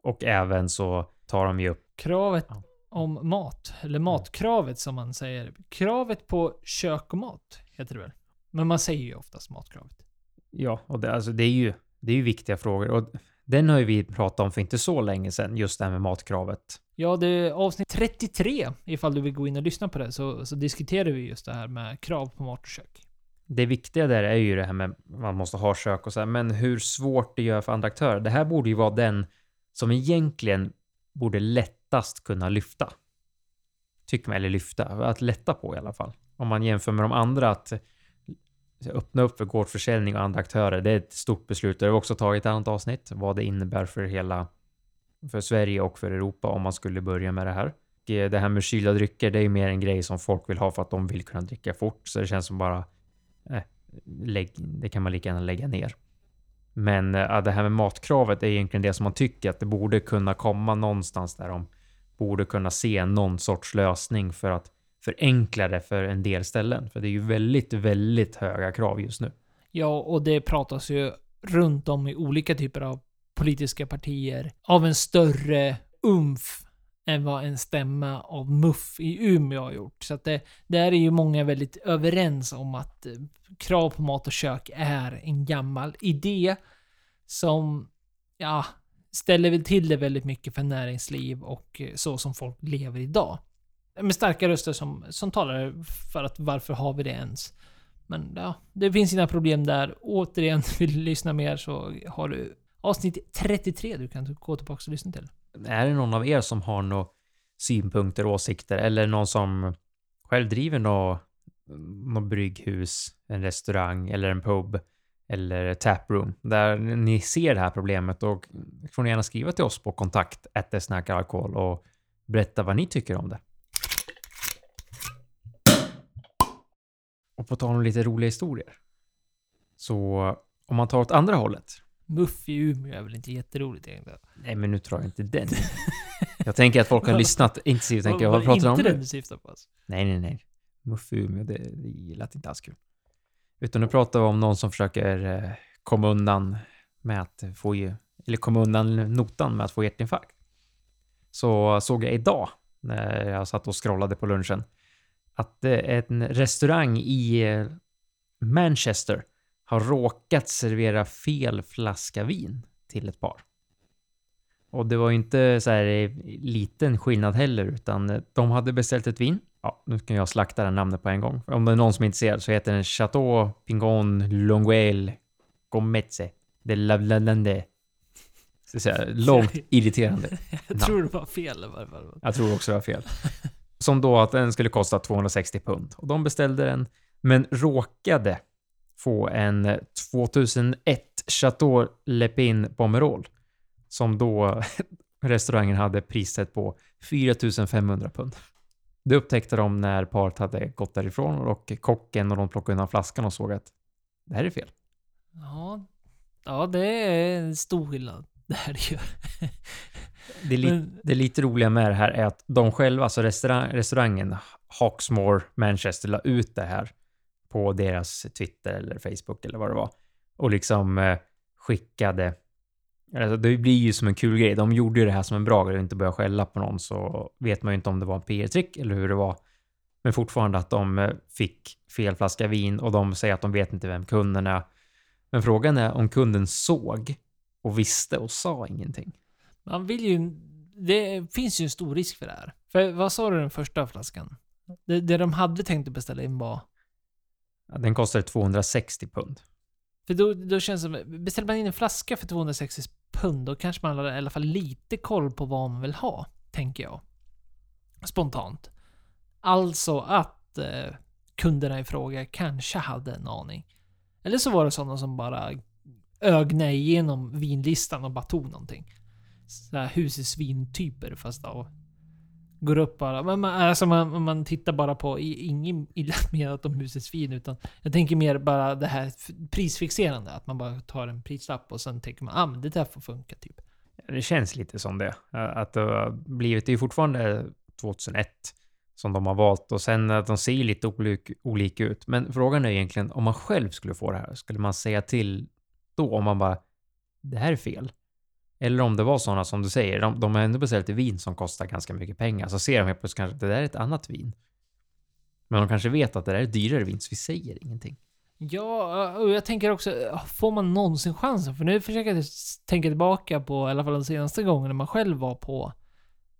Och även så tar de ju upp Kravet. Om mat, eller matkravet som man säger. Kravet på kök och mat, heter det väl? Men man säger ju oftast matkravet. Ja, och det, alltså, det, är ju, det är ju viktiga frågor. Och den har ju vi pratat om för inte så länge sedan, just det här med matkravet. Ja, det är avsnitt 33, ifall du vill gå in och lyssna på det, så, så diskuterar vi just det här med krav på mat och kök. Det viktiga där är ju det här med man måste ha kök och så här, men hur svårt det gör för andra aktörer. Det här borde ju vara den som egentligen borde lättast kunna lyfta. Tycker man, eller lyfta, att lätta på i alla fall. Om man jämför med de andra, att öppna upp för gårdsförsäljning och andra aktörer, det är ett stort beslut. Det har vi också tagit ett annat avsnitt, vad det innebär för hela, för Sverige och för Europa om man skulle börja med det här. Och eh, det här med kylda drycker, det är ju mer en grej som folk vill ha för att de vill kunna dricka fort, så det känns som bara, eh, lägg, det kan man lika gärna lägga ner. Men eh, det här med matkravet är egentligen det som man tycker att det borde kunna komma någonstans där de borde kunna se någon sorts lösning för att förenkla det för en del ställen. För det är ju väldigt, väldigt höga krav just nu. Ja, och det pratas ju runt om i olika typer av politiska partier av en större umf än vad en stämma av MUF i Umeå har gjort. Så att det, där är ju många väldigt överens om att eh, krav på mat och kök är en gammal idé som, ja, ställer väl till det väldigt mycket för näringsliv och eh, så som folk lever idag. Med starka röster som, som talar för att varför har vi det ens? Men ja, det finns sina problem där. Återigen, vill du lyssna mer så har du avsnitt 33 du kan gå tillbaka och lyssna till. Är det någon av er som har några synpunkter, åsikter eller någon som själv driver något, något brygghus, en restaurang eller en pub eller taproom där ni ser det här problemet och får ni gärna skriva till oss på kontakt alkohol och berätta vad ni tycker om det. Och på tal om lite roliga historier. Så om man tar åt andra hållet. Muff i Umeå är väl inte jätteroligt egentligen? Nej, men nu tror jag inte den. Jag tänker att folk har lyssnat intensivt och tänker, vad pratar de om inte den du syftar på alltså? Nej, nej, nej. Muff i Umeå, det, det lät inte alls kul. Utan nu pratar vi om någon som försöker eh, komma undan med att få ju, eller komma undan notan med att få hjärtinfarkt. Så såg jag idag när jag satt och scrollade på lunchen. Att en restaurang i eh, Manchester har råkat servera fel flaska vin till ett par. Och det var ju inte så här eh, liten skillnad heller, utan eh, de hade beställt ett vin. Ja, nu kan jag slakta det namnet på en gång. Om det är någon som är intresserad så heter den Chateau Pingon Longuel Gometse de Lavlandande. Så att säga, långt irriterande. Jag tror det var fel i varje fall. Jag tror också det var fel. Som då att den skulle kosta 260 pund. Och de beställde den, men råkade få en 2001 Chateau Lepin Pomerol. Som då restaurangen hade priset på 4500 pund. Det upptäckte de när paret hade gått därifrån och kocken och de plockade undan flaskan och såg att det här är fel. Ja, ja det är en stor skillnad. Det här är ju... Det, är li- det lite roliga med det här är att de själva, alltså restaurang, restaurangen Hawksmoor Manchester, la ut det här på deras Twitter eller Facebook eller vad det var. Och liksom eh, skickade... Alltså det blir ju som en kul grej. De gjorde ju det här som en bra grej och inte börja skälla på någon så vet man ju inte om det var en PR-trick eller hur det var. Men fortfarande att de eh, fick fel flaska vin och de säger att de vet inte vem kunden är. Men frågan är om kunden såg och visste och sa ingenting. Man vill ju... Det finns ju en stor risk för det här. För vad sa du den första flaskan? Det, det de hade tänkt att beställa in var... Ja, Den kostade 260 pund. För då, då känns det som... Beställer man in en flaska för 260 pund, då kanske man har i alla fall lite koll på vad man vill ha, tänker jag. Spontant. Alltså att eh, kunderna i fråga kanske hade en aning. Eller så var det sådana som bara ögnade igenom vinlistan och bara tog någonting. Sådär husesvintyper fast av... Går upp bara. Men man, alltså man, man tittar bara på, ingen illa menat om husets fin. utan jag tänker mer bara det här prisfixerande. Att man bara tar en prislapp och sen tänker man ah men det där får funka typ. Det känns lite som det. Att det har blivit, det är fortfarande 2001 som de har valt och sen att de ser lite olik, olika ut. Men frågan är egentligen om man själv skulle få det här, skulle man säga till då om man bara det här är fel? Eller om det var sådana som du säger, de, de har ändå beställt ett vin som kostar ganska mycket pengar, så ser de helt plötsligt kanske att det där är ett annat vin. Men de kanske vet att det där är dyrare vin, så vi säger ingenting. Ja, eh, och jag tänker också, får man någonsin chansen? För nu försöker jag tänka tillbaka på, i alla fall de senaste gångerna man själv var på,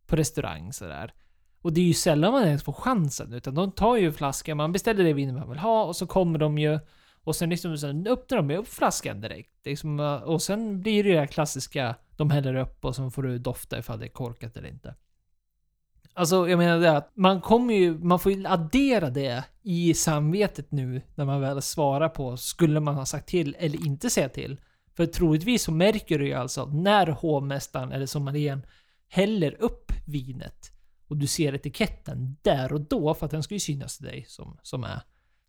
på restaurang sådär. Och det är ju sällan man ens får chansen, utan de tar ju flaskan, man beställer det vin man vill ha och så kommer de ju och sen liksom sen öppnar de ju upp flaskan direkt. Liksom, och sen blir det ju det här klassiska, de häller upp och så får du dofta ifall det är korkat eller inte. Alltså, jag menar det att man kommer ju, man får ju addera det i samvetet nu när man väl svarar på, skulle man ha sagt till eller inte säga till? För troligtvis så märker du ju alltså när hovmästaren eller sommelieren häller upp vinet och du ser etiketten där och då, för att den ska ju synas till dig som, som, är,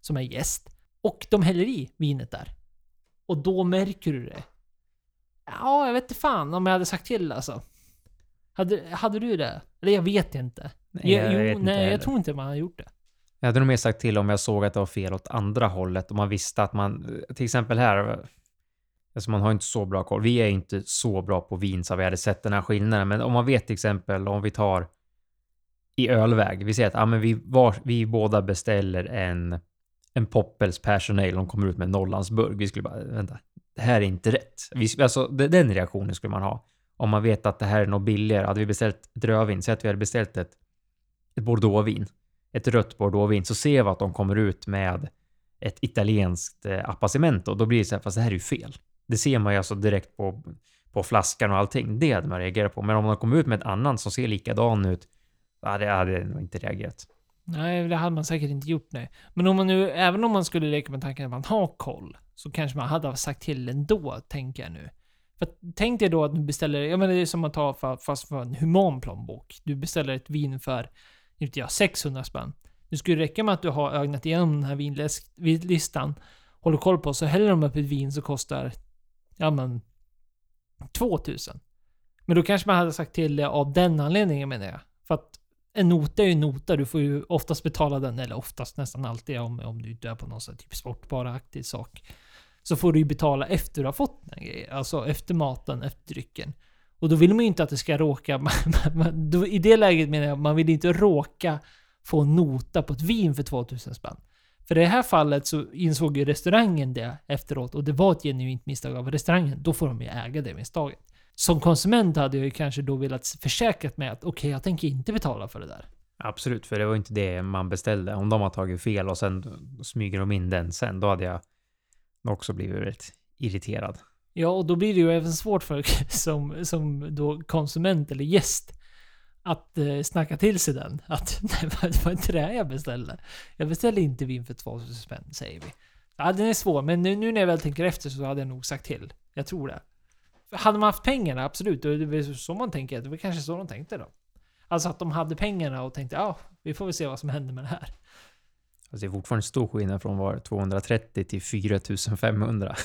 som är gäst. Och de häller i vinet där. Och då märker du det. Ja, jag vet inte fan om jag hade sagt till alltså. Hade, hade du det? Eller jag vet inte. Nej, jag, jo, vet inte nej, heller. jag tror inte man har gjort det. Jag hade nog mer sagt till om jag såg att det var fel åt andra hållet och man visste att man, till exempel här, alltså man har inte så bra koll. Vi är inte så bra på vin så vi hade sett den här skillnaden, men om man vet till exempel om vi tar i ölväg, vi säger att ah, men vi, var, vi båda beställer en, en Poppels Personal, Ale, de kommer ut med en Norrlandsburg. Vi skulle bara, vänta, det här är inte rätt. Vi, alltså, den reaktionen skulle man ha. Om man vet att det här är något billigare. Hade vi beställt ett rödvin, säg att vi hade beställt ett, ett bordeauxvin ett rött bordeauxvin så ser vi att de kommer ut med ett italienskt eh, appassimento och då blir det så här, fast det här är ju fel. Det ser man ju alltså direkt på, på flaskan och allting. Det hade man reagerat på. Men om de kommer ut med ett annan som ser likadan ut, ja, det hade jag nog inte reagerat. Nej, det hade man säkert inte gjort nej. Men om man nu, även om man skulle leka med tanken att man har koll, så kanske man hade sagt till ändå, tänker jag nu. För tänk dig då att du beställer, jag menar det är som att ta för, fast för en human plånbok. Du beställer ett vin för, inte jag, 600 spänn. Det skulle räcka med att du har ögnat igenom den här vinlistan, håller koll på, så häller de upp ett vin som kostar, ja men, 2000. Men då kanske man hade sagt till det av den anledningen menar jag. För att en nota är ju en nota. Du får ju oftast betala den, eller oftast nästan alltid om, om du inte är på någon sån här typ sportbaraktig sak. Så får du ju betala efter du har fått den grejen. Alltså efter maten, efter drycken. Och då vill man ju inte att det ska råka... man- man- då, I det läget menar jag, man vill inte råka få en nota på ett vin för 2000 spänn. För i det här fallet så insåg ju restaurangen det efteråt och det var ett genuint misstag av restaurangen. Då får de ju äga det misstaget. Som konsument hade jag ju kanske då velat försäkrat mig att okej, jag tänker inte betala för det där. Absolut, för det var inte det man beställde. Om de har tagit fel och sen smyger de in den sen, då hade jag också blivit väldigt irriterad. Ja, och då blir det ju även svårt för som, som då konsument eller gäst att eh, snacka till sig den. Att nej, det var inte det jag beställde. Jag beställde inte vin för 2000 spänn, säger vi. Ja, den är svår, men nu, nu när jag väl tänker efter så hade jag nog sagt till. Jag tror det. Hade man haft pengarna, absolut. Är det väl så man tänker. Det var kanske så de tänkte då. Alltså att de hade pengarna och tänkte ja, vi får väl se vad som händer med det här. Alltså det är fortfarande stor skillnad från var 230 till 4500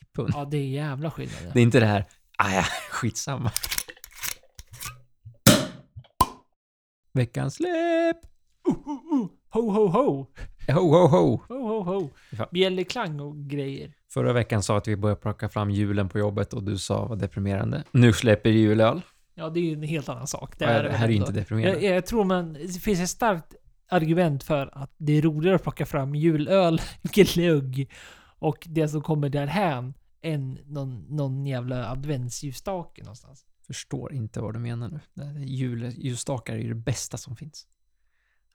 i pund. Ja, det är jävla skillnad. Det är inte det här, ah ja, skitsamma. Veckans släpp! Ho, ho, ho! Ho, ho, ho! Ho, ho, ho! Ja. Bjällerklang och grejer. Förra veckan sa att vi började plocka fram julen på jobbet och du sa vad deprimerande. Nu släpper julöl. Ja, det är ju en helt annan sak. Det, här, väl det här är inte deprimerande. Jag, jag tror man... Det finns ett starkt argument för att det är roligare att plocka fram julöl, glögg och det som kommer därhän än någon, någon jävla adventsljusstake någonstans. Förstår inte vad du menar nu. Det här är Jul, ljusstakar är ju det bästa som finns.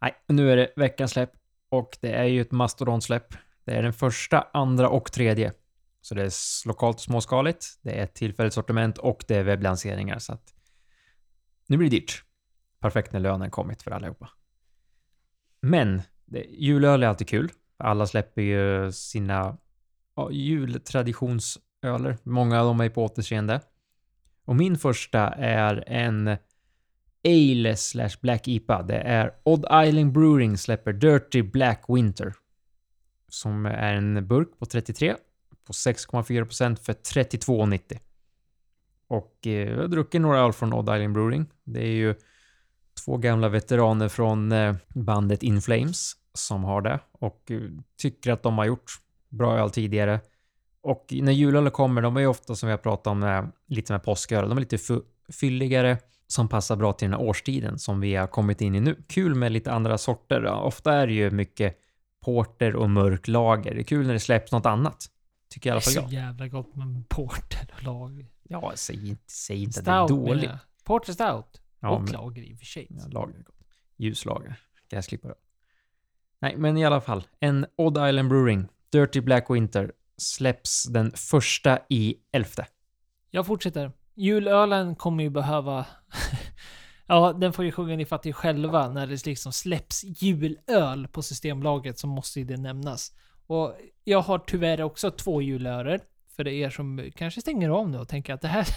Nej, nu är det veckans släpp och det är ju ett mastodontsläpp. Det är den första, andra och tredje. Så det är lokalt och småskaligt, det är ett tillfälligt sortiment och det är webblanseringar så att nu blir det dyrt. Perfekt när lönen kommit för allihopa. Men det, julöl är alltid kul. Alla släpper ju sina ja, jultraditionsöler. Många av dem är på återseende. Och min första är en Ale slash Black IPA. Det är Odd Island Brewing släpper Dirty Black Winter. Som är en burk på 33 på 6,4 procent för 32,90. Och eh, jag har druckit några öl från Odd Island Brewing. Det är ju två gamla veteraner från eh, bandet In Flames som har det och eh, tycker att de har gjort bra öl tidigare. Och när julöl kommer, de är ju ofta som vi har pratat om, eh, lite med påsköl. De är lite fylligare som passar bra till den här årstiden som vi har kommit in i nu. Kul med lite andra sorter. Ofta är det ju mycket porter och mörk lager. Det är kul när det släpps något annat. Tycker i Det alla är fall så jag. jävla gott med porter och lager. Ja, säg inte, säg inte att det är dåligt. Porter stout. Ja, och men- lager i och för sig. Ja, lager är gott. Ljuslager. Gräsklippare. Nej, men i alla fall. En Odd Island Brewing, Dirty Black Winter, släpps den första i elfte. Jag fortsätter. Julölen kommer ju behöva... ja, den får ju sjunga ni fattar ju själva. När det liksom släpps julöl på Systembolaget så måste ju det nämnas. Och jag har tyvärr också två julöler. För er som kanske stänger av nu och tänker att det här...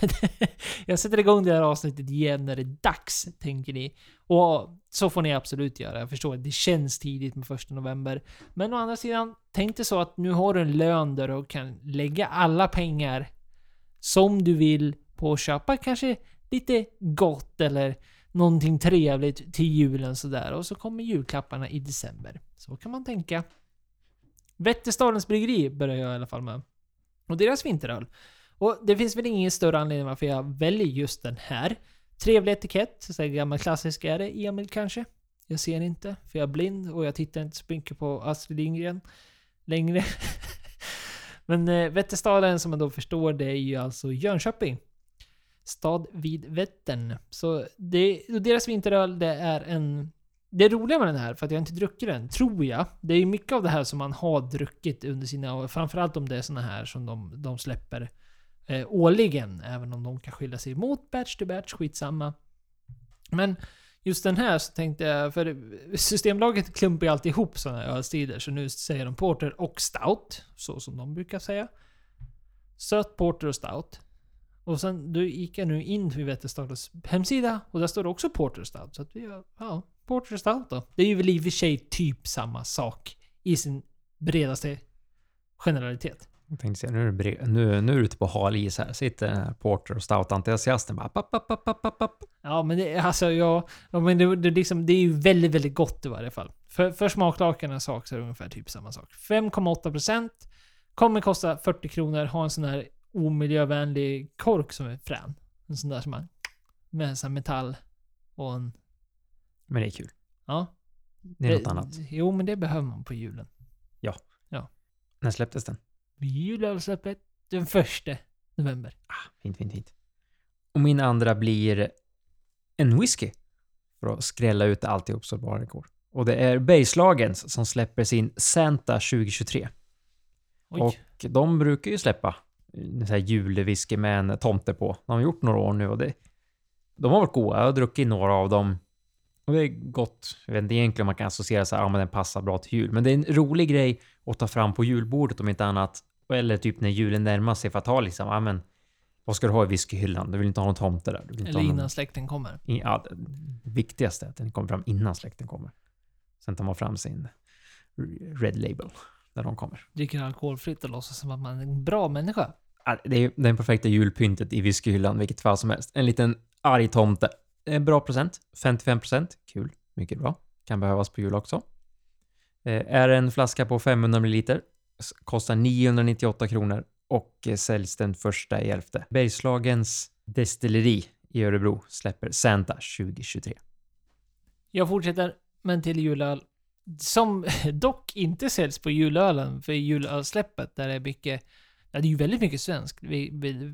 jag sätter igång det här avsnittet igen när det är dags, tänker ni. Och så får ni absolut göra. Jag förstår att det känns tidigt med första november. Men å andra sidan, tänk dig så att nu har du en lön där du kan lägga alla pengar som du vill på att köpa kanske lite gott eller någonting trevligt till julen sådär. Och så kommer julklapparna i december. Så kan man tänka. Vätterstadens bryggeri börjar jag i alla fall med. Och deras vinteröl. Och det finns väl ingen större anledning varför jag väljer just den här. Trevlig etikett, så här gammal klassisk är det. Emil kanske? Jag ser inte, för jag är blind och jag tittar inte så mycket på Astrid Lindgren längre. Men eh, Vätterstaden som man då förstår det är ju alltså Jönköping. Stad vid Vättern. Så det, och deras vinteröl det är en... Det roliga med den här, för att jag inte druckit den, tror jag. Det är ju mycket av det här som man har druckit under sina år. Framförallt om det är såna här som de, de släpper eh, årligen. Även om de kan skilja sig mot batch to batch, skitsamma. Men just den här så tänkte jag, för Systembolaget klumpar ju alltid ihop sådana här ölstider. Så nu säger de porter och stout, så som de brukar säga. Söt porter och stout. Och sen då gick jag nu in vid Vätterstadens hemsida och där står det också porter stout. Så att vi ja, porter stout då. Det är ju väl i och för sig typ samma sak i sin bredaste generalitet. Jag tänkte säga, nu är, det nu, nu är du ute på hal is här. Sitter Porter och Stout-entusiasten bara papp, papp, papp, papp, papp. Ja, men det, alltså ja, ja men det, det, liksom, det är ju väldigt, väldigt gott i varje fall. För, för smaklakarnas sak så är det ungefär typ samma sak. 5,8% kommer kosta 40 kronor, ha en sån här omiljövänlig kork som är frän. En sån där som man... Med sån metall och en... Men det är kul. Ja. Det är något annat. Jo, men det behöver man på julen. När släpptes den? Julölsläppet den första november. Fint, fint, fint. Och min andra blir en whisky. För att skrälla ut alltihop så det bara går. Och det är Bergslagens som släpper sin Santa 2023. Oj. Och de brukar ju släppa sån här julwhisky med en tomte på. De har gjort några år nu och det... De har varit goda. Jag har druckit några av dem. Och det är gott. Jag vet inte egentligen om man kan associera så här, ja men den passar bra till jul. Men det är en rolig grej att ta fram på julbordet om inte annat. Eller typ när julen närmar sig för att ha liksom, ja men... Vad ska du ha i whiskyhyllan? Du vill inte ha någon tomte där. Eller ha någon- innan släkten kommer. Ja, det viktigaste är att den kommer fram innan släkten kommer. Sen tar man fram sin Red Label när de kommer. Dricker alkoholfritt och låtsas som att man är en bra människa. Ah, det är den perfekta julpyntet i whiskyhyllan, vilket fall som helst. En liten arg tomte. En bra procent. 55 procent. Kul. Mycket bra. Kan behövas på jul också. Eh, är en flaska på 500 ml. Kostar 998 kronor och eh, säljs den första i elfte. Bergslagens destilleri i Örebro släpper Santa 2023. Jag fortsätter med till julöl. Som dock inte säljs på julölen, för julölsläppet där det är mycket... Ja, det är ju väldigt mycket svenskt,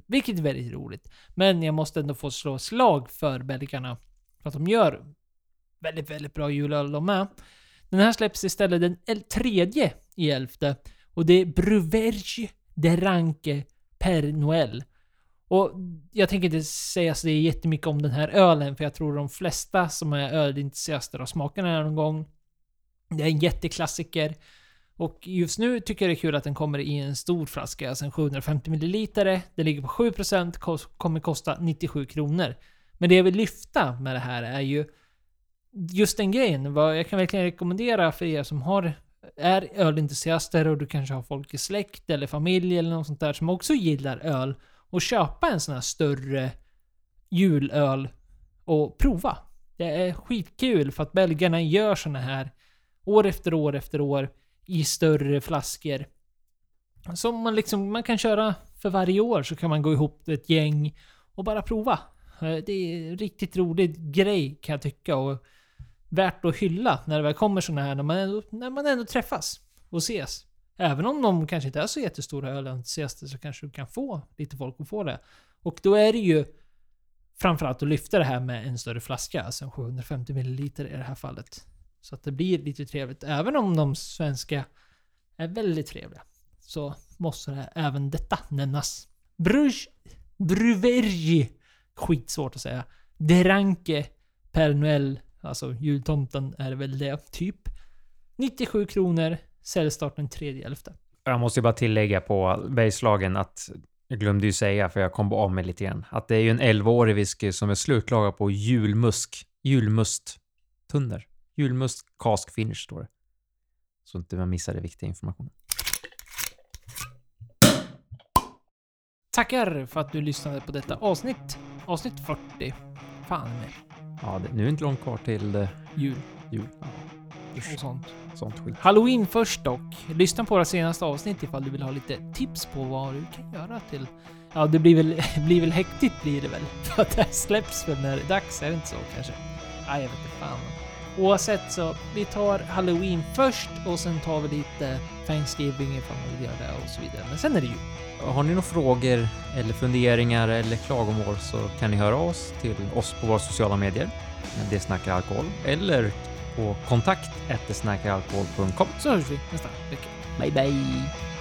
vilket är väldigt roligt. Men jag måste ändå få slå slag för belgarna. För att de gör väldigt, väldigt bra julöl de med. Den här släpps istället den tredje i elfte. Och det är Bruverge de Ranke Per Noël. Och jag tänker inte säga så det är jättemycket om den här ölen, för jag tror de flesta som är ölintresserade har smakat den här någon gång. Det är en jätteklassiker. Och just nu tycker jag det är kul att den kommer i en stor flaska, alltså en 750 ml. Den ligger på 7%, kommer kosta 97 kronor. Men det jag vill lyfta med det här är ju just den grejen. Vad jag kan verkligen rekommendera för er som har är ölentusiaster och du kanske har folk i släkt eller familj eller något sånt där som också gillar öl och köpa en sån här större julöl och prova. Det är skitkul för att belgarna gör såna här år efter år efter år i större flaskor. Som man liksom, man kan köra för varje år så kan man gå ihop ett gäng och bara prova. Eh, det är en riktigt rolig grej kan jag tycka och värt att hylla när det väl kommer såna här när man ändå, när man ändå träffas och ses. Även om de kanske inte är så jättestora ölentusiaster så kanske du kan få lite folk att få det. Och då är det ju framförallt att lyfta det här med en större flaska, alltså en 750 ml i det här fallet. Så att det blir lite trevligt. Även om de svenska är väldigt trevliga. Så måste det även detta nämnas. Bruges Bruvergi. Skitsvårt att säga. Deranke Per Noel. Alltså jultomten är väl det, typ. 97 kronor. Säljstart den 3.11. Jag måste ju bara tillägga på Bergslagen att jag glömde ju säga, för jag kom av mig lite grann, att det är ju en 11-årig whisky som är slutlagad på julmusk, julmusttunnor. Julmust cask finish står det. Så inte man missar det viktiga informationen. Tackar för att du lyssnade på detta avsnitt. Avsnitt 40. Fan med Ja, det, nu är det inte långt kvar till eh, jul jul. Ja, och sånt. sånt skit. Halloween först dock. Lyssna på våra senaste avsnitt ifall du vill ha lite tips på vad du kan göra till... Ja, det blir väl, blir väl häktigt blir det väl. För att det här släpps väl när det är dags, är det inte så kanske? Nej, jag vet inte fan. Oavsett så, vi tar Halloween först och sen tar vi lite Thanksgiving ifall man vill göra det och så vidare. Men sen är det jul. Har ni några frågor eller funderingar eller klagomål så kan ni höra oss till oss på våra sociala medier. Det snackar alkohol. Eller på kontakt snackaralkohol.com. Så hörs vi nästa vecka. Bye bye!